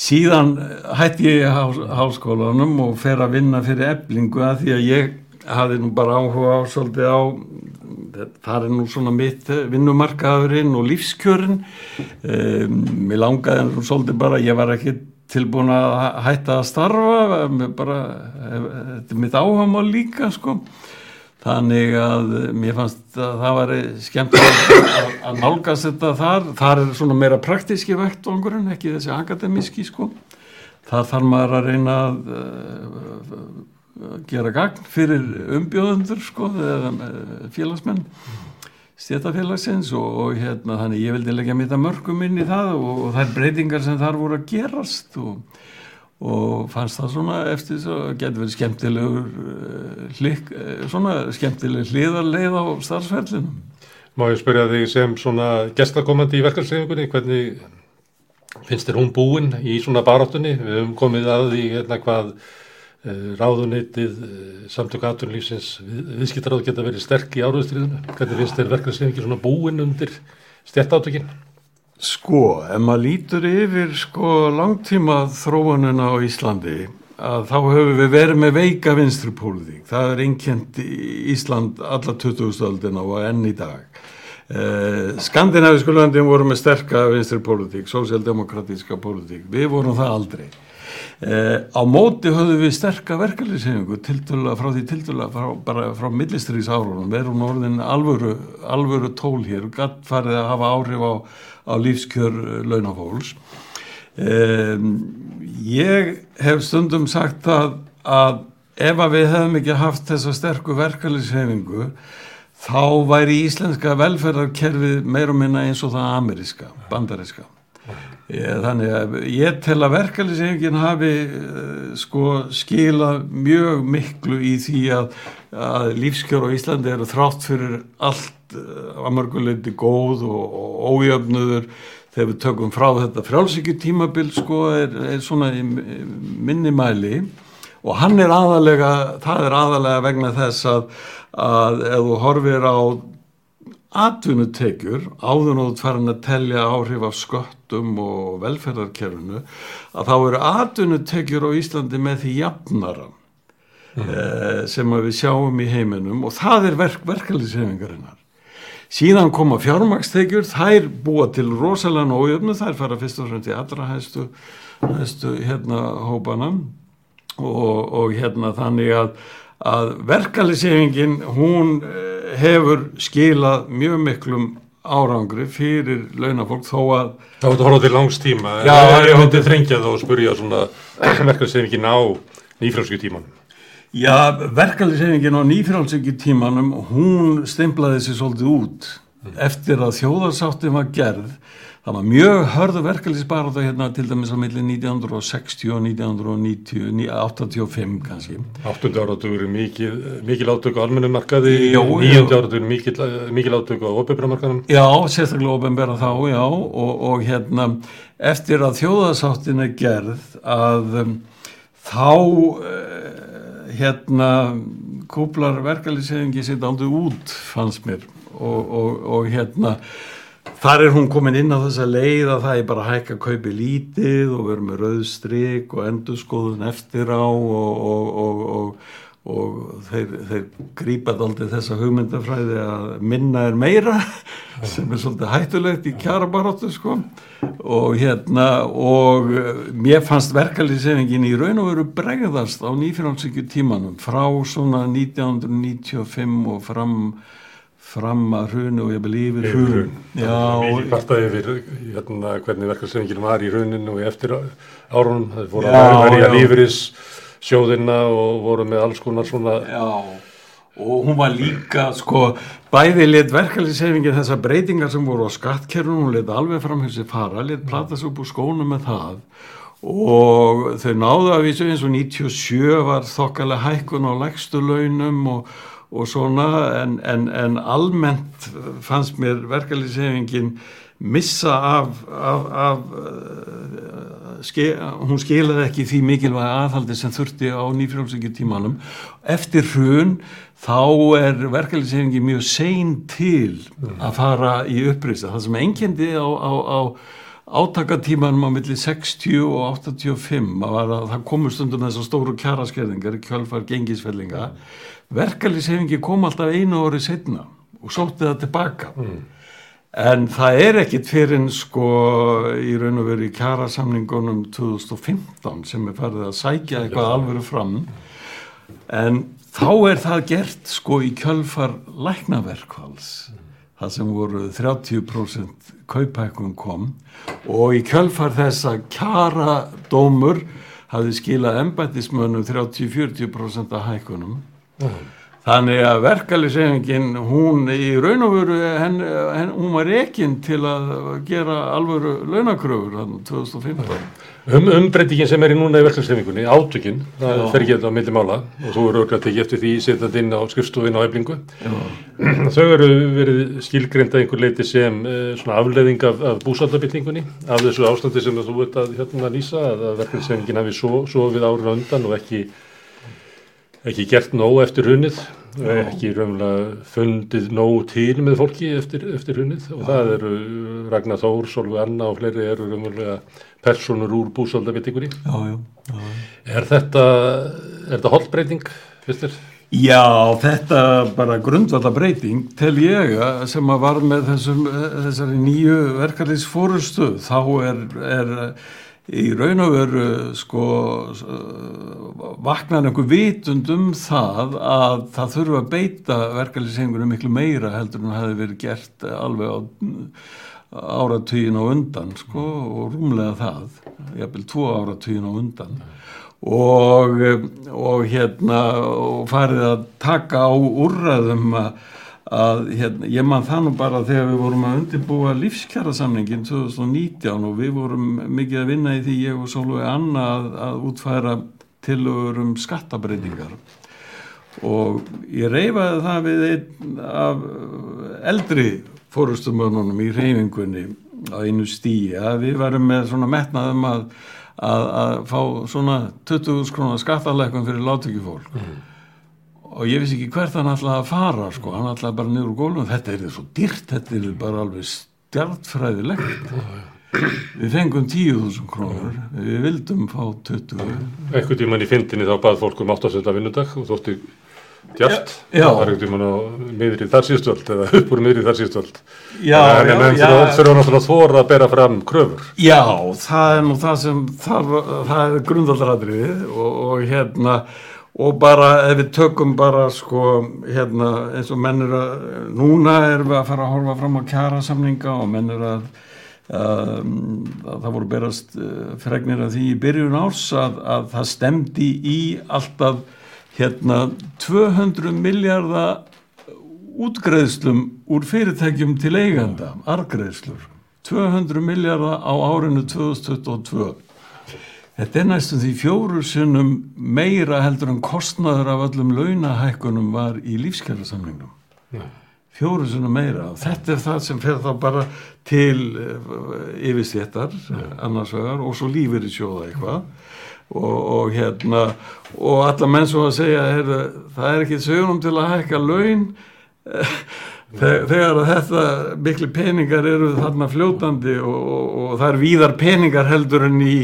síðan hætti ég háskólanum og fer að vinna fyrir eblingu að því að ég hafði nú bara áhuga á svolítið á það er nú svona mitt vinnumarkaðurinn og lífskjörin. Um, mér langaði nú svolítið bara ég var ekki tilbúin að hætta að starfa bara, þetta er mitt áhuga líka sko. Þannig að mér fannst að það var skemmt að, að nálgast þetta þar. Þar er svona meira praktíski vektongurinn ekki þessi akademíski sko. Þar þarf maður að reyna að gera gagn fyrir umbjóðundur sko eða félagsmenn stjætafélagsins og, og hérna þannig ég vildi leggja mitt að mörgum inn í það og, og þær breytingar sem þar voru að gerast og, og fannst það svona eftir þess að getur verið skemmtilegur hlik, svona skemmtileg hliðarleið á starfsferlinum Má ég spyrja þig sem svona gestakomandi í verkarsreifingunni, hvernig finnst þér hún búin í svona baráttunni? Við höfum komið að því hérna hvað ráðuneytið, samtök aðtunlýfsins viðskiptaráð geta verið sterk í áraðstriðinu. Hvernig finnst þér verkarsreifingi svona búin undir stjættátökinn? Sko, ef maður lítur yfir sko langtíma þróunina á Íslandi að þá höfum við verið með veika vinstri pólitík. Það er einnkjent í Ísland alla 20. aldina og enn í dag. Eh, Skandinavísku löndin voru með sterka vinstri pólitík, sósjaldemokratíska pólitík. Við vorum það aldrei. Eh, á móti höfðu við sterka verkefliðshefingu frá því tiltöla frá, bara frá millistrís árunum. Við erum orðin alvöru, alvöru tól hér og gatt farið að hafa áhrif á, á lífskjör launafólks. Um, ég hef stundum sagt að, að ef að við hefum ekki haft þessa sterku verkefliðshefingu þá væri íslenska velferðarkerfið meir og minna eins og það ameríska, bandariska. Þannig að ég tel að verkefliðsefingin hafi sko skila mjög miklu í því að, að lífskjör á Íslandi eru þrátt fyrir allt að mörguleiti góð og, og ójöfnuður. Þegar við tökum frá þetta frjálsíkju tímabil sko er, er svona í minni mæli. Og hann er aðalega, það er aðalega vegna þess að, að ef þú horfir á atvinnutekjur áður og farin að telja áhrif af sköttum og velferðarkerfinu að þá eru atvinnutekjur á Íslandi með því jafnara mm. sem við sjáum í heiminum og það er verk, verkefliðshefingarinnar síðan koma fjármakstekjur þær búa til rosalega ójöfnu þær fara fyrst og fremst í allra hæstu, hæstu hérna hópana og, og hérna þannig að, að verkefliðshefingin hún eh, hefur skilað mjög miklum árangri fyrir launafólk þó að þá er þetta horfað til langs tíma Já, ég já. myndi þrengja þá og spurja svona verkefliðsefingin á nýfrálsku tímanum Já, verkefliðsefingin á nýfrálsöki tímanum, hún stimplaði sér svolítið út eftir að þjóðarsáttin var gerð. Það var mjög hörðu verkefliðsbaráta hérna til dæmis á milli 1960 og 1990, ní- 85 kannski. Áttundi áratugur er mikil, mikil átök á almennum markaði, Jú, níundi jú. áratugur er mikil, mikil átök á opibramarkaðum. Já, sérstaklega ofinbera þá, já, og, og hérna eftir að þjóðarsáttin er gerð að um, þá uh, hérna kúplar verkefliðsefingi sitt aldrei út, fannst mér og, og, og hérna þar er hún komin inn á þessa leið að það er bara að hækka kaupi lítið og vera með rauðstrik og endurskoðun eftir á og, og, og, og, og þeir, þeir grípað aldrei þessa hugmyndafræði að minna er meira sem er svolítið hættulegt í kjarabaróttu sko. Og hérna og mér fannst verkalýsefingin í raun og veru bregðast á nýfjörnarsykju tímanum frá svona 1995 og fram fram að hrunu og ég Yfir hrun og, kvartaði yfir hérna, hvernig verkefliðsefingin var í rauninu og eftir árunum. Það Já, að verja já. lífyris sjóðina og voru með alls konar svona já og hún var líka sko bæði lit verkalýsefingin þessar breytingar sem voru á skattkerfum hún lit alveg fram sér fara lit platast upp úr skónum með það og þau náðu að vísu eins og 97 var þokkalega hækkun á lægstu launum og, og svona en, en, en almennt fannst mér verkalýsefingin missa af, af, af uh, ske, hún skilaði ekki því mikilvæga aðhaldi sem þurfti á nýfrjálfsingju tímanum eftir hrun þá er verkefliðsefingin mjög sein til að fara í upprýsta það sem enkendi á, á, á átakatímanum á milli 60 og 85 var að það komur stundum þessar stóru kjaraskerðingar í kjölfar gengisfellinga verkefliðsefingi kom alltaf einu orði setna og sótti það tilbaka. En það er ekkit fyrir en sko í raun og veru í kjarasamningunum 2015 sem er farið að sækja eitthvað alvöru fram. En þá er það gert sko í kjölfar læknaverkvals það sem voru 30% kaupækun kom. Og í kjölfar þess að kjara dómur hafði skilað embættismönnum 30-40% af hækunum Þannig að verkefliðsefingin, hún í raun og veru, hún var ekinn til að gera alvöru launakröfur hann 2015. um, umbreytingin sem er í núna í verkefliðsefingunni, átökin, það Já. fer ekki þetta á milli mála og þú eru auðvitað tekið eftir því setjað inn á skrifstofin á eflingu. Þau eru verið skilgreind að einhver leiti sem uh, svona afleðing af, af búsaldabildingunni, af þessu ástandi sem þú ert að hérna lýsa, að verkefliðsefingin hafi svo, sofið árið á undan og ekki ekki gert nóg eftir hunnið ekki raunlega fundið nóg til með fólki eftir, eftir hunnið og það eru Ragnar Þór, Solveig Anna og fleiri eru raunverulega personur úr búsaldabittingunni. Já, já, já. Er þetta, er þetta holdbreyting, finnst þér? Já, þetta bara grundvalda breyting tel ég sem að var með þessum, þessari nýju verkefliðsfórustu þá er, er í raun og veru sko vaknar einhver vitund um það að það þurfa að beita verkefliðsengunum miklu meira heldur en hefði verið gert alveg á áratugin á undan sko og rúmlega það, jafnvel tvo áratugin á undan. Og, og hérna og farið að taka á úrræðum að, að hérna, ég man það nú bara þegar við vorum að undirbúa lífskjærasamningin 2019 og við vorum mikið að vinna í því ég og Sólvei Anna að, að útfæra tilögur um skattabreitingar og ég reyfaði það við einn af eldri fórustumönnunum í reyfingunni á einu stíi að við varum með svona metnaðum að, að, að fá svona 20 skrónar skattalækun fyrir látökjufólk og ég vissi ekki hvert hann ætlaði að fara sko, hann ætlaði bara niður úr gólum þetta er svo dýrt, þetta er bara alveg stjartfræðilegt við fengum 10.000 krónur. Við vildum fá 20 einhvern tíman í fyndinni þá bað fólk um 8. vinnudag og þótti djart. Já. það var einhvern tíman á miðri þar síðstöld eða upp úr miðri þar síðstöld Já, en já, já. þurfa náttúrulega að þóra að bera fram kröfur. Já, það er nú það sem það, það er grundvaldradriðið og, og hérna og bara ef við tökum bara sko hérna eins og menn er að núna erum við að fara að horfa fram á kjærasamninga og menn er að, um, að það voru berast uh, fregnir af því í byrjun árs að, að það stemdi í alltaf hérna 200 miljardar útgreðslum úr fyrirtækjum til eiganda, argreðslur 200 miljardar á árinu 2022 Þetta er næstum því fjóru sinnum meira heldur en kostnaður af öllum launahækkunum var í lífskjærasamningnum. Fjóru sinnum meira. Þetta er það sem fer þá bara til uh, yfirstjættar annars vegar og svo lífur í sjóða eitthvað og, og hérna og alla menn svo að segja er, það er ekki sögum til að hækka laun Þegar, þetta miklu peningar eru þarna fljótandi og, og, og það er víðar peningar heldur en í,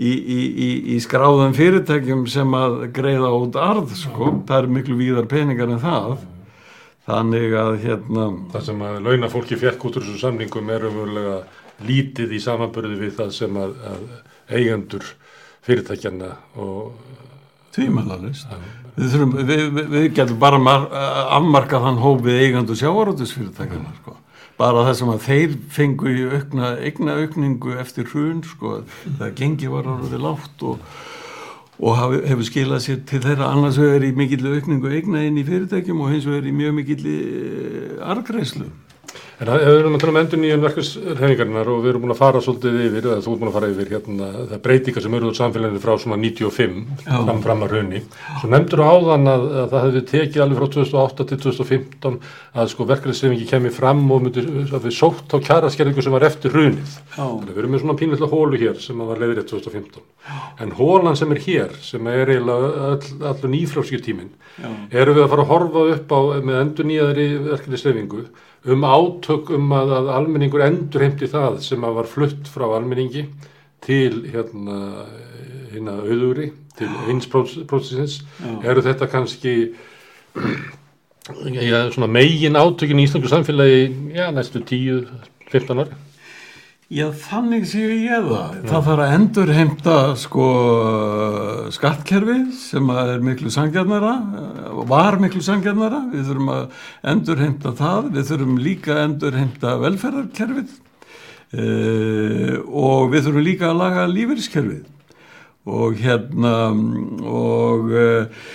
í, í, í, í skráðum fyrirtækjum sem að greiða út arð sko, það er miklu víðar peningar en það. Þannig að hérna það sem að launa fólki fekk út úr þessum samningum er umverulega lítið í samanbörði við það sem að, að eigendur fyrirtækjana og tvímælalist við, þurfum, við, við, við getum bara mar, afmarka þann hóp við eigandu sjávarótusfyrirtækjana sko. bara það sem að þeir fengu í aukna, eigna aukningu eftir hrun sko, það gengi var orðið lágt og, og hefur skilað sér til þeirra annars vegar í mikill aukningu eigna inn í fyrirtækjum og hins vegar í mjög mikill argreislu En það- við erum að tala um endur nýjan verkefnsreiningarnar og við erum búin að fara svolítið yfir, eða þú ert búin að fara yfir hérna, það breytingar sem eru úr samfélaginu frá svona 95 Já. fram, fram að raunni. Svo nefndur áðan að, að það hefði tekið alveg frá 2008 til 2015 að sko verkefnsreiningi kemur fram og myndi við sótt á kjaraskerðingu sem var eftir að við erum með svona pínlega hólu hér sem var leiðrið 2015. En hólan sem er hér, sem er eiginlega all, allur nýfrálskjötíminn, erum við að fara að horfa upp á með endur nýjaðri verkefnisreiningu um átök um að, að almenningur endur heimti það sem að var flutt frá almenningi til hérna hérna auðugri, til eins prósessins, eru þetta kannski já, svona megin átökin í Íslandu samfélagi já, næstu 10-15 ári Já, þannig séu ég það. Það þarf að endur heimta sko skattkerfi sem er miklu sangjarnara, var miklu sangjarnara, við þurfum að endur heimta það, við þurfum líka að endur heimta velferðarkerfið uh, og við þurfum líka að laga lífeyriskerfið. Og hérna og uh,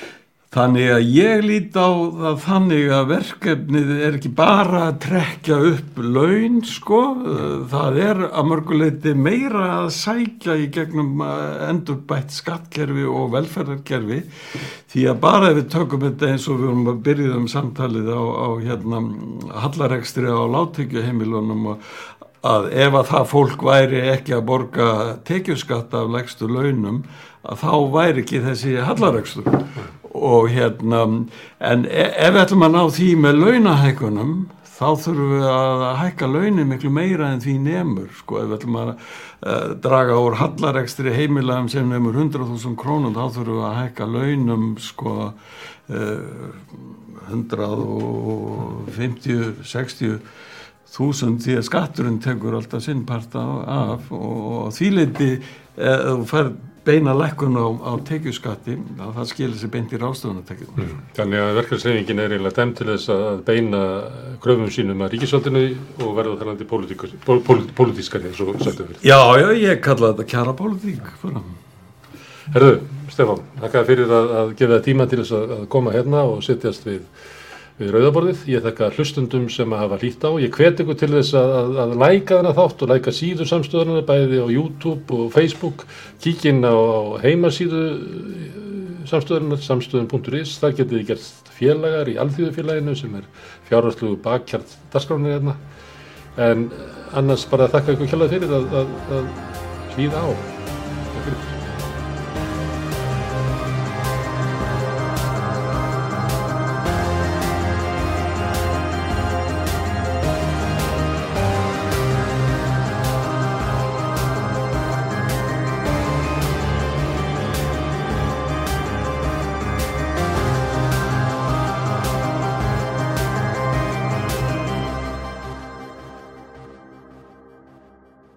Þannig að ég lít á það þannig að verkefnið er ekki bara að trekja upp laun sko, það er að mörguleiti meira að sækja í gegnum endurbætt skattkerfi og velferðarkerfi. Því að bara ef við tökum þetta eins og við vorum að byrja um samtalið á, á hérna, hallarekstri á láttekjuheimilunum og að ef að það fólk væri ekki að borga tekjuskatt af legstu launum að þá væri ekki þessi hallarekstur og hérna en e- ef við ætlum að ná því með launahækunum þá þurfum við að hækka launin miklu meira en því nemur sko. Ef við ætlum að uh, draga úr hallarekstri heimilegum sem nemur 100.000 krónum þá þurfum við að hækka launum sko uh, 150-60 þúsund því að skatturinn tekur alltaf sinn part af og því leiti eða þú fær beina lekkun á, á tekjuskatti að það skilir sér beint í ráðstofunartekjum mm. Þannig að verkefnisreifingin er eiginlega dæmt til þess að beina kröfum sínum að ríkisvaldinu og verða þærlandi pólitískari eins og sættu fyrir Já, já, ég kalla þetta kjara pólitík Herðu, Stefán, þakka fyrir að, að gefa það tíma til þess að, að koma hérna og sittjast við við rauðaborðið. Ég þakka hlustundum sem að hafa hlýtt á. Ég hvet ykkur til þess að, að, að læka þennan þátt og læka síður samstöðuna bæði á YouTube og Facebook. Kíkinn á, á heimasíðu samstöðunar, samstöðun.is. Þar getið þið gert félagar í alþjóðufélaginu sem er fjárhastlugu bakkjart dasgránir hérna. En annars bara þakka ykkur kjálað fyrir að, að hlýða á. Takk fyrir.